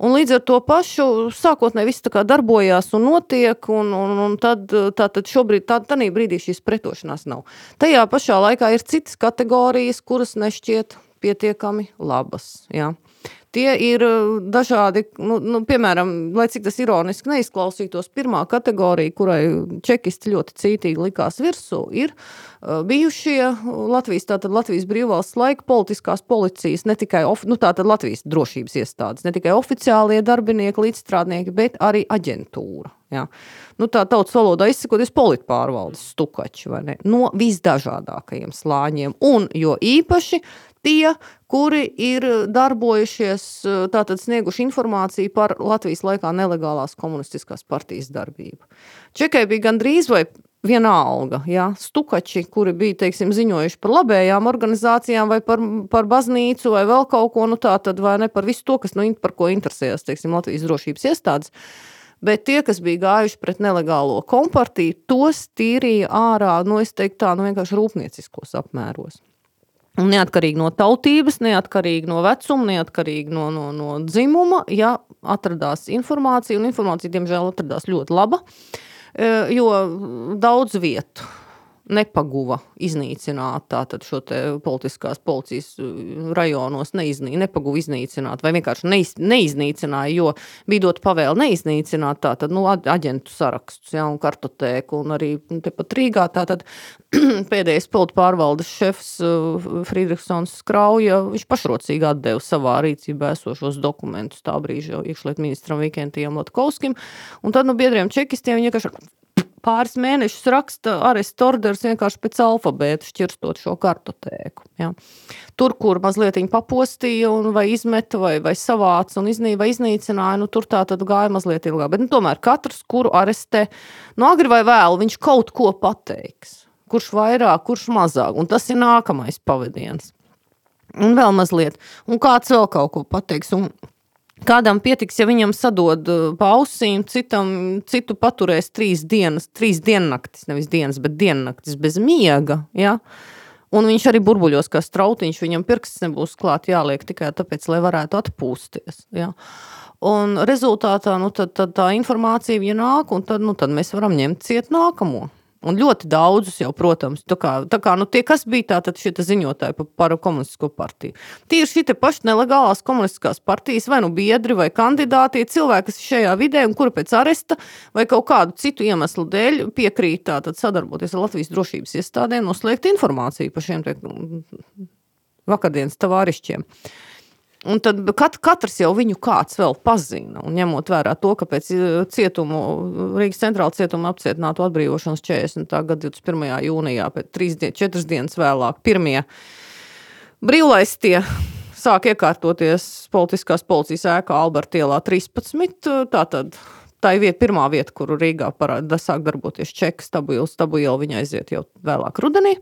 un līdz ar to pašu sākotnēji viss tā kā darbojās un notiek, un, un, un tad, tā, tad šobrīd, tā, tādā brīdī šīs pretošanās nav. Tajā pašā laikā ir citas kategorijas, kuras nešķiet pietiekami labas, ja? Tie ir uh, dažādi, nu, nu, piemēram, lai cik tas ironiski neizklausītos, pirmā kategorija, kurai čekisti ļoti cītīgi likās virsū, ir uh, bijušie Latvijas, tātad Latvijas brīvvalsts laika politiskās policijas, ne tikai nu, tātad Latvijas drošības iestādes, ne tikai oficiālie darbinieki, līdzstrādnieki, bet arī aģentūra. Ja. Nu, tā tautas valodā izsakoties politpārvaldes stukači no visdažādākajiem slāņiem. Un jo īpaši tie, kuri ir darbojušies, tātad snieguši informāciju par Latvijas laikā nelegālās komunistiskās partijas darbību. Čekai bija gandrīz vai vienalga, ja, stukači, kuri bija, teiksim, ziņojuši par labējām organizācijām vai par, par baznīcu vai vēl kaut ko, nu tā tad vai ne par visu to, kas, nu, par ko interesējas, teiksim, Latvijas drošības iestādes. Bet tie, kas bija gājuši pret nelegālo kompartiju, tos tīrīja ārā, nu, es teiktu tā, nu, vienkārši rūpnieciskos apmēros. Un neatkarīgi no tautības, neatkarīgi no vecuma, neatkarīgi no, no, no dzimuma, ja atradās informācija, un informācija, diemžēl, atradās ļoti laba, e, jo daudz vietu nepaguva iznīcināt šo politiskās policijas uh, rajonos, neiznī, nepaguva iznīcināt vai vienkārši neiz, neiznīcināja, jo bija dot pavēli neiznīcināt tātad, nu, aģentu sarakstus, ja, un kartotēku, un arī tepat Rīgā tātad pēdējais politi pārvaldes šefs uh, Friedrichsons Krauja, viņš pašrocīgi atdeva savā rīcībā esošos dokumentus tā brīža iekšliet ministram Vikentijam Latkovskim, un tad, nu, biedriem čekistiem viņi vienkārši pāris mēnešus raksta arestu orders vienkārši pēc alfabēta, šķirstot šo kartotēku. Ja. Tur, kur mazliet viņa papostīja, un vai izmeta, vai, vai savāca un iznī, vai iznīcināja, nu, tur tā tad gāja mazliet ilgāk. Bet nu, tomēr katrs, kuru arestē, nu, agri vai vēlu, viņš kaut ko pateiks. Kurš vairāk, kurš mazāk, un tas ir nākamais pavadiens. Un vēl mazliet, un kāds vēl kaut ko pateiks. Un Kādam pietiks, ja viņam sadod uh, pa ausīm, citam citu paturēs trīs dienas, trīs diennaktis, nevis dienas, bet diennaktis bez miega. Ja? Un viņš arī burbuļos kā strautiņš, viņam pirksts nebūs klāt jāliek tikai tāpēc, lai varētu atpūsties. Ja? Un rezultātā nu, tad, tad tā informācija nāk, un tad, nu, tad mēs varam ņemt ciet nākamo. Un ļoti daudzus jau, protams, tā kā, tā kā nu, tie, kas bija tātad šie ziņotāji par, par komunistisko partiju. Tie ir šie paši nelegālās komunistiskās partijas vai nu biedri vai kandidāti, cilvēki, kas ir šajā vidē un kuri pēc aresta vai kaut kādu citu iemeslu dēļ piekrīt tātad sadarboties ar Latvijas drošības iestādēm, noslēgt informāciju par šiem te vakardienas tavārišķiem. Un tad kat, katrs jau viņu kāds vēl pazina. Un ņemot vērā to, ka pēc eh, cietumu, Rīgas centrāla cietuma apcietinātu atbrīvošanas 40. gada 21. jūnijā, pēc 3, 4 dienas vēlāk, pirmie brīvlaistie sāk iekārtoties politiskās policijas ēkā Alberta ielā 13. Tātad tā ir vieta, pirmā vieta, kuru Rīgā parāda, sāk darboties čekas, tabu iela, tabu iela viņa aiziet jau vēlāk rudenī.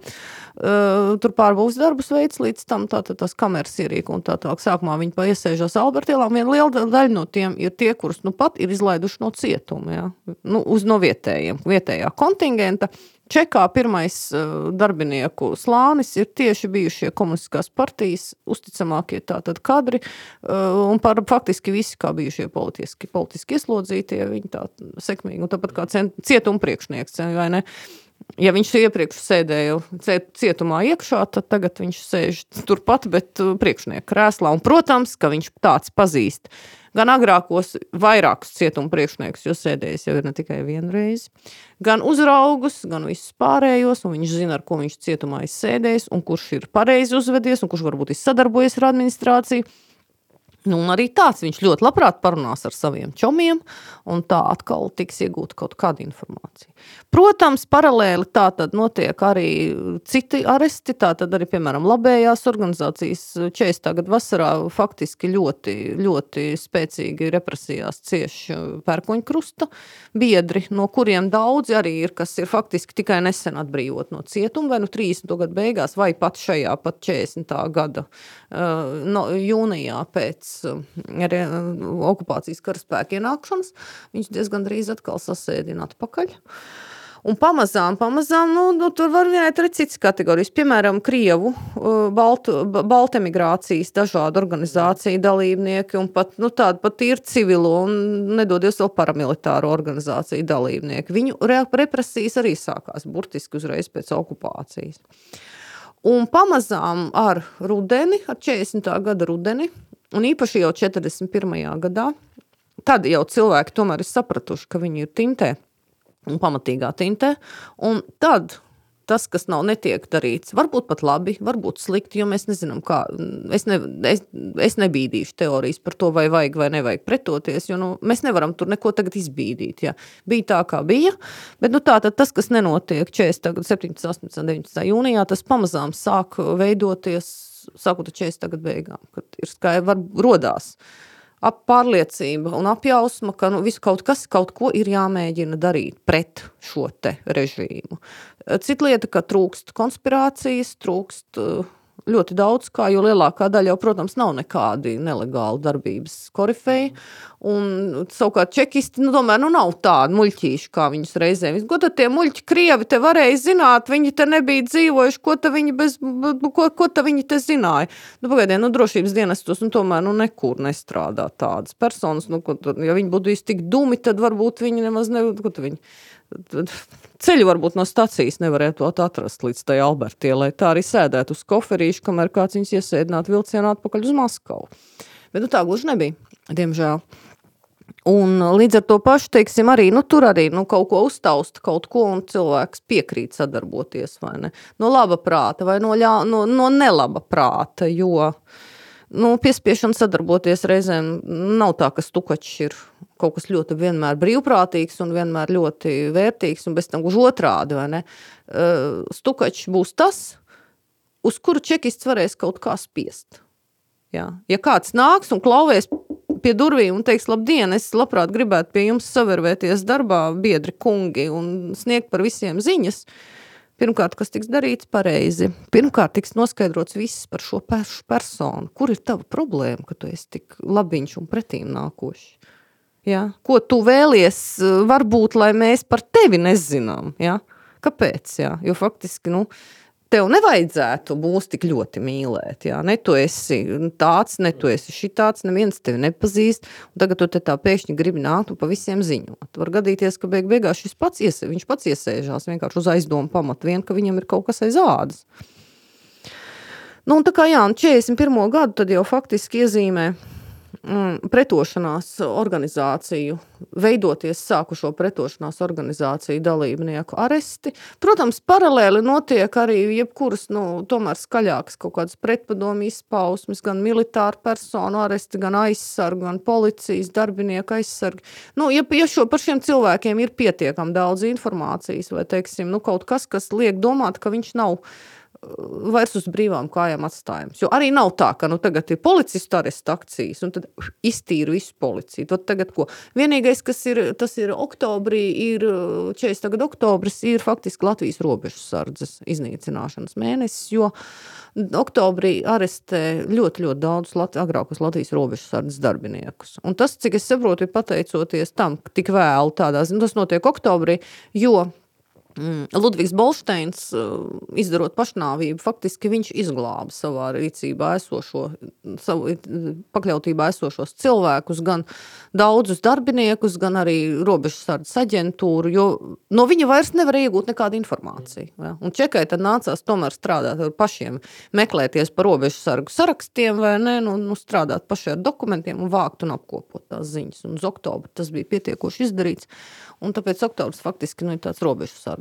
Uh, tur pārbūves darbus veids līdz tam, tātad tās kameras ierīku un tā tālāk. Sākumā viņi paiesēžās Albertielā, viena liela daļa no tiem ir tie, kurus nu pat ir izlaiduši no cietuma, ja? nu, uz no vietējiem, vietējā kontingenta. Čekā pirmais uh, darbinieku slānis ir tieši bijušie komunistiskās partijas uzticamākie tātad kadri, uh, un par faktiski visi kā bijušie politiski, politiski ieslodzītie, viņi tā sekmīgi, un tāpat kā cietuma priekšnieks, vai ne? Ja viņš iepriekš sēdēja cietumā iekšā, tad tagad viņš sēž turpat, bet uh, priekšnieka krēslā. Un, protams, ka viņš tāds pazīst gan agrākos vairākus cietuma priekšniekus, jo sēdējis jau ir ne tikai vienu reizi, gan uzraugus, gan visus pārējos, viņš zina, ar ko viņš cietumā ir sēdējis, un kurš ir pareizi uzvedies, un kurš varbūt ir sadarbojies ar administrāciju. Nu, un arī tāds viņš ļoti labprāt parunās ar saviem čomiem, un tā atkal tiks iegūta kaut kāda informācija. Protams, paralēli tā tad notiek arī citi aresti. Tā tad arī, piemēram, labējās organizācijas 40. gada vasarā faktiski ļoti, ļoti spēcīgi represijās cieši pērkoņu krusta biedri, no kuriem daudzi arī ir, kas ir faktiski tikai nesen atbrīvot no cietuma, vai nu 30. gada beigās, vai pat šajā pat 40. gada no, jūnijā pēc ar eh, okupācijas karaspēku ienākšanas, viņš diezgan drīz atkal sasēdina atpakaļ. Un pamazām, pamazām nu, nu, tur var minēt arī citas kategorijas. Piemēram, Krievu, eh, Baltu, Baltemigrācijas dažādu organizāciju dalībnieki un pat nu, tādu pat ir civilo un nedodies vēl paramilitāro organizāciju dalībnieki. Viņu represijas arī sākās burtiski uzreiz pēc okupācijas. Un pamazām ar rudeni, ar 40. gada rudeni, Un īpaši jau 41. gadā, tad jau cilvēki tomēr ir sapratuši, ka viņi ir tintē un pamatīgā tintē. Un tad tas, kas nav netiek darīts, varbūt pat labi, varbūt slikti, jo mēs nezinām, kā. Es, ne, es, es nebīdīšu teorijas par to, vai vajag vai nevajag pretoties, jo nu, mēs nevaram tur neko tagad izbīdīt. Ja. Bija tā, kā bija, bet nu, tā, tas, kas nenotiek 40, 17, 18, 19 jūnijā, tas pamazām sāk veidoties sākot ar 40 gadu beigām, kad ir skaidrs, var rodās ap pārliecība un apjausma, ka nu, visu kaut kas, kaut ko ir jāmēģina darīt pret šo te režīmu. Cita lieta, ka trūkst konspirācijas, trūkst uh, ļoti daudz, kā, jo lielākā daļa jau, protams, nav nekādi nelegāli darbības korifeji. Un, savukārt, čekisti nu, tomēr nu, nav tādi muļķīši, kā viņus reizēm. Ko tad tie muļķi krievi te varēja zināt? Viņi te nebija dzīvojuši, ko te viņi, bez, ko, ko te viņi te zināja? Nu, pagaidiet, nu, drošības dienestos nu, tomēr nu, nekur nestrādā tādas personas. Nu, ko, ja viņi būtu bijis tik dumi, tad varbūt viņi nemaz viņi ceļu varbūt no stacijas nevarētu atrast līdz tai Albertie, lai tā arī sēdētu uz koferīšu, kamēr kāds viņus iesēdinātu vilcienā atpakaļ uz Maskavu. Bet nu, tā gluži nebija, diemžēl. Un līdz ar to pašu, teiksim, arī nu, tur arī nu, kaut ko uztaust, kaut ko, un cilvēks piekrīt sadarboties, vai ne? No laba prāta vai no, ļā, no, no nelaba prāta, jo uh, nu, piespiešana sadarboties reizēm nav tā, ka stukačs ir kaut kas ļoti vienmēr brīvprātīgs un vienmēr ļoti vērtīgs, un bez tam gluži otrādi. Stukačs būs tas, uz kuru čekists varēs kaut kā spiest. Jā. Ja kāds nāks un klauvēs pie durvīm un teiks, labdien, es labprāt gribētu pie jums savervēties darbā, biedri kungi, un sniegt par visiem ziņas, Pirmkārt, kas tiks darīts pareizi. Pirmkārt, tiks noskaidrots viss par šo pašu personu. Kur ir tava problēma, ka tu esi tik labiņš un pretīm nākošs? Ja? Ko tu vēlies, varbūt, lai mēs par tevi nezinām? Ja? Kāpēc? Ja? Jo faktiski, nu, tev nevajadzētu mūs tik ļoti mīlēt. Jā. Ne tu esi tāds, ne tu esi šitāds, neviens tevi nepazīst. Tagad tu tā pēkšņi gribi nākt un pa visiem ziņot. Var gadīties, ka beig beigās šis pats, iesē, viņš pats iesēžās vienkārši uz aizdomu pamatu vien, ka viņam ir kaut kas aiz ādas. Nu, un tā kā jā, 41. gadu tad jau faktiski iezīmē pretošanās organizāciju, veidoties sākušo pretošanās organizāciju dalībnieku aresti. Protams, paralēli notiek arī jebkuras, nu, tomēr skaļākas kaut kādas pretpadomu izpausmes, gan militāru personu aresti, gan aizsargu, gan policijas darbinieku aizsargi. Nu, ja, ja šo par šiem cilvēkiem ir pietiekami daudz informācijas vai, teiksim, nu, kaut kas, kas liek domāt, ka viņš nav vairs uz brīvām kājām atstājams. Jo arī nav tā, ka nu, tagad ir policistu arestu akcijas, un tad iztīra visu policiju. Tad tagad ko? Vienīgais, kas ir, tas ir oktobrī, ir 40. gada oktobris, ir faktiski Latvijas robežu sardzes iznīcināšanas mēnesis, jo oktobrī arestē ļoti, ļoti daudz Lat agrākos Latvijas robežu sardzes darbiniekus. Un tas, cik es saprotu, ir pateicoties tam, tik vēlu tādā, tas notiek oktobrī, jo Ludvigs Bolsteins, uh, izdarot pašnāvību, faktiski viņš izglāba savā rīcībā esošo, savu pakļautībā esošos cilvēkus, gan daudzus darbiniekus, gan arī robežsardas aģentūru, jo no viņa vairs nevar iegūt nekādu informāciju. Ja? Un čekai tad nācās tomēr strādāt ar pašiem, meklēties pa robežsargu sarakstiem vai ne, nu, nu strādāt paši ar dokumentiem un vākt un apkopot tās ziņas. Un uz oktobru tas bija pietiekoši izdarīts. Un tāpēc oktobris faktiski nu, ir tāds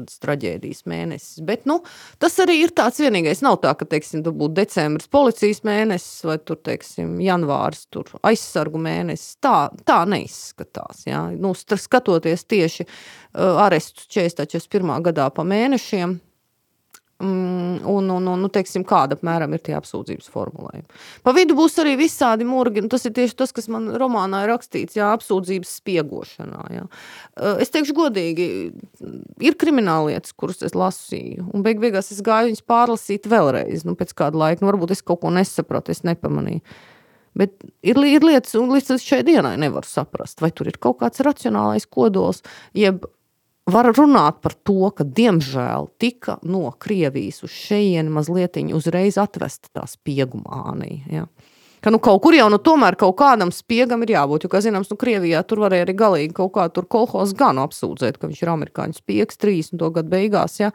robežsardas traģēdijas mēnesis. Bet nu, tas arī ir tāds vienīgais. Nav tā, ka teiksim, tur būtu decembris policijas mēnesis vai tur, teiksim, janvāris tur aizsargu mēnesis. Tā, tā neizskatās. Ja? Nu, skatoties tieši uh, arestus 40. 41. gadā pa mēnešiem, un, un, un nu, teiksim, kāda apmēram ir tie apsūdzības formulējumi. Pa vidu būs arī visādi murgi, un tas ir tieši tas, kas man romānā ir rakstīts, jā, apsūdzības spiegošanā. Jā. Es teikšu godīgi, ir krimināllietas, kuras es lasīju, un beig beigās es gāju viņas pārlasīt vēlreiz, nu, pēc kāda laika, nu, varbūt es kaut ko nesapratu, es nepamanīju. Bet ir, ir lietas, un līdz šai dienai nevaru saprast, vai tur ir kaut kāds racionālais kodols, jeb var runāt par to, ka diemžēl tika no Krievijas uz šejienu mazliet uzreiz atvesta tā spiegumānija. Ja? Ka nu, kaut kur jau nu, tomēr kaut kādam spiegam ir jābūt. Jo, kā zināms, nu, Krievijā tur varēja arī galīgi kaut kā tur kolhos gan apsūdzēt, ka viņš ir amerikāņu spiegs 30. gadu beigās. Ja?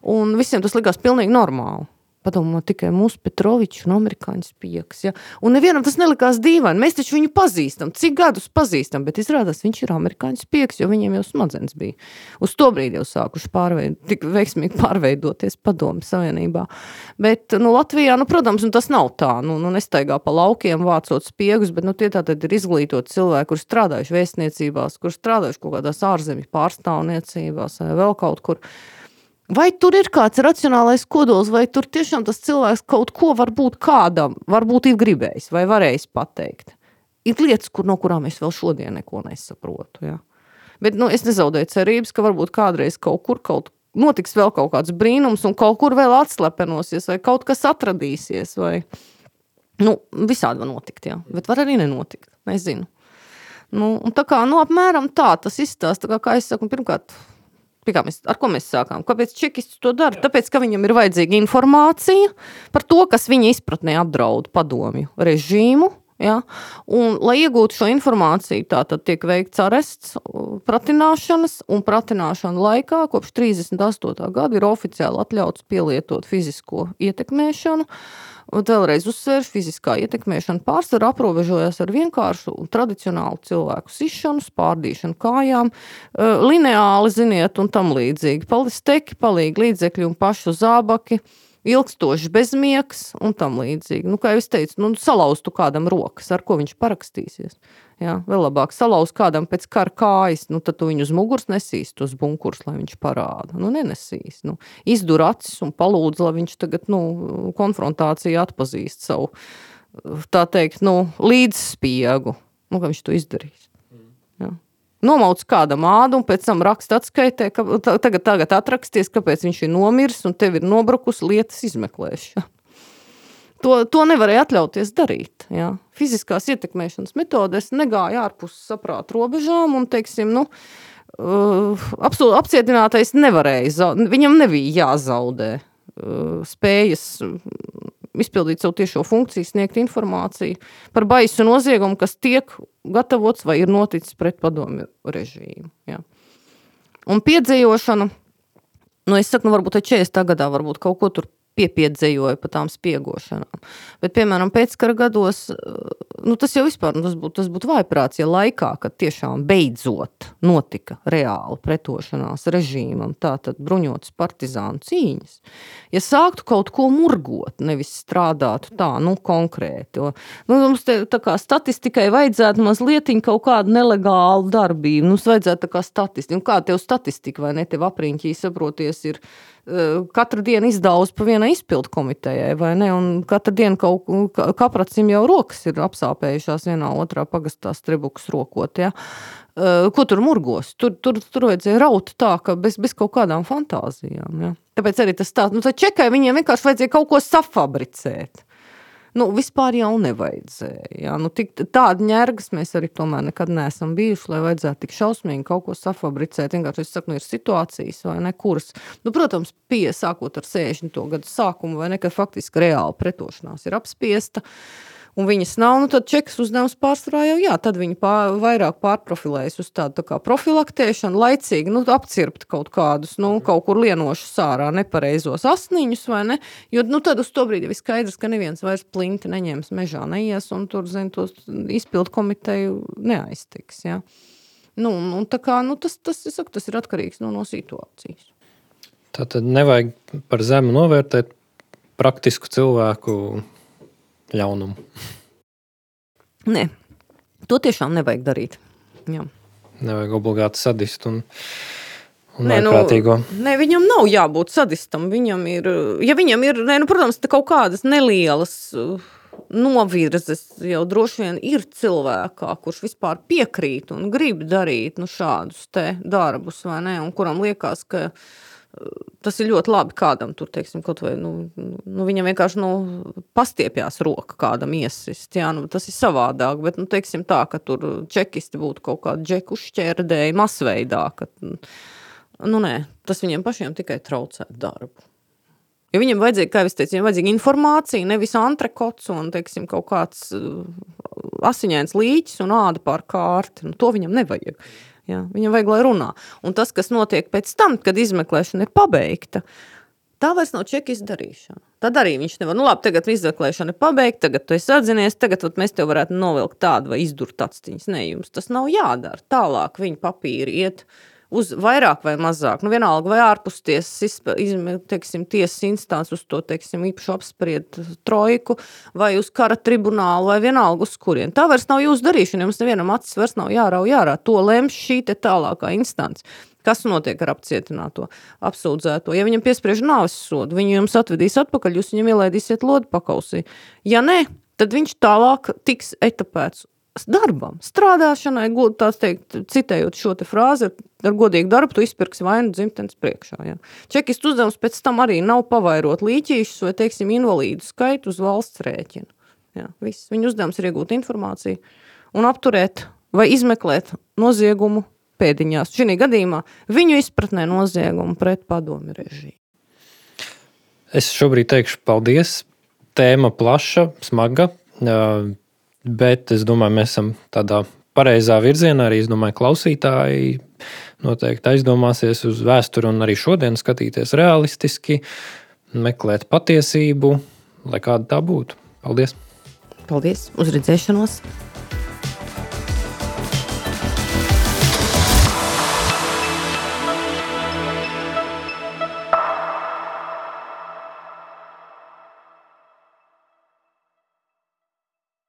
Un visiem tas likās pilnīgi normāli. Padomā, tikai mūsu Petrovičs un amerikāņu spiegs. Ja? Un nevienam tas nelikās dīvaini. Mēs taču viņu pazīstam, cik gadus pazīstam, bet izrādās viņš ir amerikāņu spiegs, jo viņiem jau smadzenes bija. Uz to brīdi jau sākuši pārveid, tik veiksmīgi pārveidoties padomu savienībā. Bet nu, Latvijā, nu, protams, nu, tas nav tā. Nu, nu, nestaigā pa laukiem vācot spiegus, bet nu, tie tātad ir izglītoti cilvēki, kur strādājuši vēstniecībās, kur strādājuši kaut kādās ārzemju pārstāvniecībās vai vēl kaut kur. Vai tur ir kāds racionālais kodols, vai tur tiešām tas cilvēks kaut ko varbūt kādam, varbūt ir gribējis vai varējis pateikt? Ir lietas, kur, no kurām es vēl šodien neko nesaprotu. Ja? Bet nu, es nezaudēju cerības, ka varbūt kādreiz kaut kur kaut notiks vēl kaut kāds brīnums, un kaut kur vēl atslepenosies, vai kaut kas atradīsies. Vai... Nu, visādi var notikt, jā. bet var arī nenotikt. Nezinu. Nu, tā kā nu, apmēram tā tas izstāsta. Kā, kā es saku, pirmkārt, Mēs, ar ko mēs sākām? Kāpēc čekists to dara? Tāpēc, ka viņam ir vajadzīga informācija par to, kas viņa izpratnē apdraud padomju režīmu. Ja? Un, lai iegūtu šo informāciju, tā tad tiek veikts arests, pratināšanas, un pratināšana laikā kopš 38. gada ir oficiāli atļauts pielietot fizisko ietekmēšanu. Un vēlreiz uzsvēršu, fiziskā ietekmēšana pārsvarā aprobežojas ar vienkāršu un tradicionālu cilvēku sišanu, spārdīšanu kājām, eh, lineāli, ziniet, un tam līdzīgi. Palisteki, palīgi līdzekļi un pašu zābaki ilgstošs bezmiegs un tam līdzīgi. Nu, kā jau es teicu, nu, salauztu kādam rokas, ar ko viņš parakstīsies. Jā, vēl labāk salauzt kādam pēc kara kājas, nu, tad viņu uz muguras nesīs, tos bunkurs, lai viņš parāda. Nu, nenesīs. Nu, izdur acis un palūdz, lai viņš tagad nu, konfrontācijā atpazīst savu, tā teikt, nu, līdzspiegu. Nu, viņš to izdarīs. Jā nomauc kādam ādu un pēc tam raksta atskaitē, ka tagad, tagad atraksties, kāpēc viņš ir nomiris un tev ir nobrukusi lietas izmeklēšana. To, to nevarēja atļauties darīt. Jā. Fiziskās ietekmēšanas metodes negāja ārpus saprāta robežām un, teiksim, nu, uh, apcietinātais nevarēja, viņam nebija jāzaudē uh, spējas izpildīt savu tiešo funkciju, sniegt informāciju par baisu noziegumu, kas tiek gatavots vai ir noticis pret padomju režīmu. Ja. Un piedzīvošana, nu es saku, nu varbūt 40. gadā varbūt kaut ko tur piepiedzējoja pa tām spiegošanām. Bet, piemēram, pēckara gados, nu, tas jau vispār, nu, tas būtu, tas būtu vaiprāts, ja laikā, kad tiešām beidzot notika reāla pretošanās režīmam, tātad bruņotas partizānu cīņas, ja sāktu kaut ko murgot, nevis strādātu tā, nu, konkrēti. Jo, nu, mums te tā kā statistikai vajadzētu mazliet kaut kādu nelegālu darbību, mums vajadzētu tā kā statistiku, nu, kā tev statistika vai ne, tev apriņķī saproties ir, Eh, katru dienu izdauž pa vienai izpildu komitejai, vai ne? Un katru dienu kaut kāpracim jau rokas ir apsāpējušās vienā otrā pagastā strebuks rokot. Ja? Ko tur murgos? Tur, tur, tur vajadzēja raut tā, ka bez, bez kaut kādām fantāzijām. Ja? Tāpēc arī tas tāds, nu, tā čekai viņiem vienkārši vajadzēja kaut ko safabricēt. Nu, vispār jau nevajadzēja. Jā. Nu, tik, tāda ņērgas mēs arī tomēr nekad neesam bijuši, lai vajadzētu tik šausmīgi kaut ko safabricēt. Vienkārši es saku, nu, ir situācijas vai ne, kuras, nu, protams, pie sākot ar 60. gadu sākumu vai ne, ka faktiski reāli pretošanās ir apspiesta. Uh, un viņas nav, nu, tad čekas uzdevums pārsvarā jau jā, tad viņi pār, vairāk pārprofilējas uz tādu tā kā profilaktēšanu, laicīgi nu, apcirpt kaut kādus, nu, kaut kur lienošus sārā nepareizos asniņus, vai ne? Jo nu, tad uz to brīdi ir skaidrs, ka neviens vairs plinti neņems mežā, neies, un tur, zin, tos izpildu komiteju neaiztiks, jā. Nu, un tā kā, nu, tas, tas, saku, tas ir atkarīgs nu, no situācijas. Tā tad nevajag par zemu novērtēt praktisku cilvēku ļaunumu. Nē, to tiešām nevajag darīt. Jā. Nevajag obligāti sadist un, un Nē, nu, nē, viņam nav jābūt sadistam. Viņam ir, ja viņam ir, nē, nu, protams, kaut kādas nelielas uh, novirzes jau droši vien ir cilvēkā, kurš vispār piekrīt un grib darīt nu, šādus darbus, vai ne? Un kuram liekas, ka tas ir ļoti labi kādam tur, teiksim, kaut vai, nu, nu viņam vienkārši, nu, pastiepjās roka kādam iesist, jā, nu, tas ir savādāk, bet, nu, teiksim tā, ka tur čekisti būtu kaut kādi džeku šķērdēji masveidā, ka, nu, nē, tas viņiem pašiem tikai traucē darbu. Jo viņam vajadzīga, kā jau teicu, viņam vajadzīga informācija, nevis antrekots un, teiksim, kaut kāds asiņains līķis un āda pār kārti, nu, to viņam nevajag. Jā, viņam vajag, lai runā. Un tas, kas notiek pēc tam, kad izmeklēšana ir pabeigta, tā vairs nav čeka izdarīšana. Tad arī viņš nevar, nu labi, tagad izmeklēšana ir pabeigta, tagad tu esi atzinies, tagad mēs tev varētu novilkt tādu vai izdurt atstiņas. Nē, jums tas nav jādara. Tālāk viņa papīri iet uz vairāk vai mazāk, nu vienalga vai ārpus tiesas, teiksim, tiesas instants uz to, teiksim, īpaši apspried trojku vai uz kara tribunālu vai vienalga uz kurien. Tā vairs nav jūsu darīšana, jums nevienam acis vairs nav jārau jārā. To lems šī te tālākā instants. Kas notiek ar apcietināto, apsūdzēto? Ja viņam piespriež nāves sodu, viņu jums atvedīs atpakaļ, jūs viņam ielaidīsiet lodi pakausī. Ja nē, tad viņš tālāk tiks etapēts darbam, strādāšanai, tās teikt, citējot šo te frāzi, ar godīgu darbu tu izpirksi vainu dzimtenes priekšā. Ja. Čekistu uzdevums pēc tam arī nav pavairot līķīšus vai, teiksim, invalīdu skaitu uz valsts rēķinu. Ja, viss. Viņa uzdevums ir iegūt informāciju un apturēt vai izmeklēt noziegumu pēdiņās. Šī gadījumā viņu izpratnē noziegumu pret padomi režīmu. Es šobrīd teikšu paldies. Tēma plaša, smaga. Bet es domāju, mēs esam tādā pareizā virzienā. Arī es domāju, klausītāji noteikti aizdomāsies uz vēsturi un arī šodien skatīties realistiski, meklēt patiesību, lai kāda tā būtu. Paldies! Paldies! Uz redzēšanos!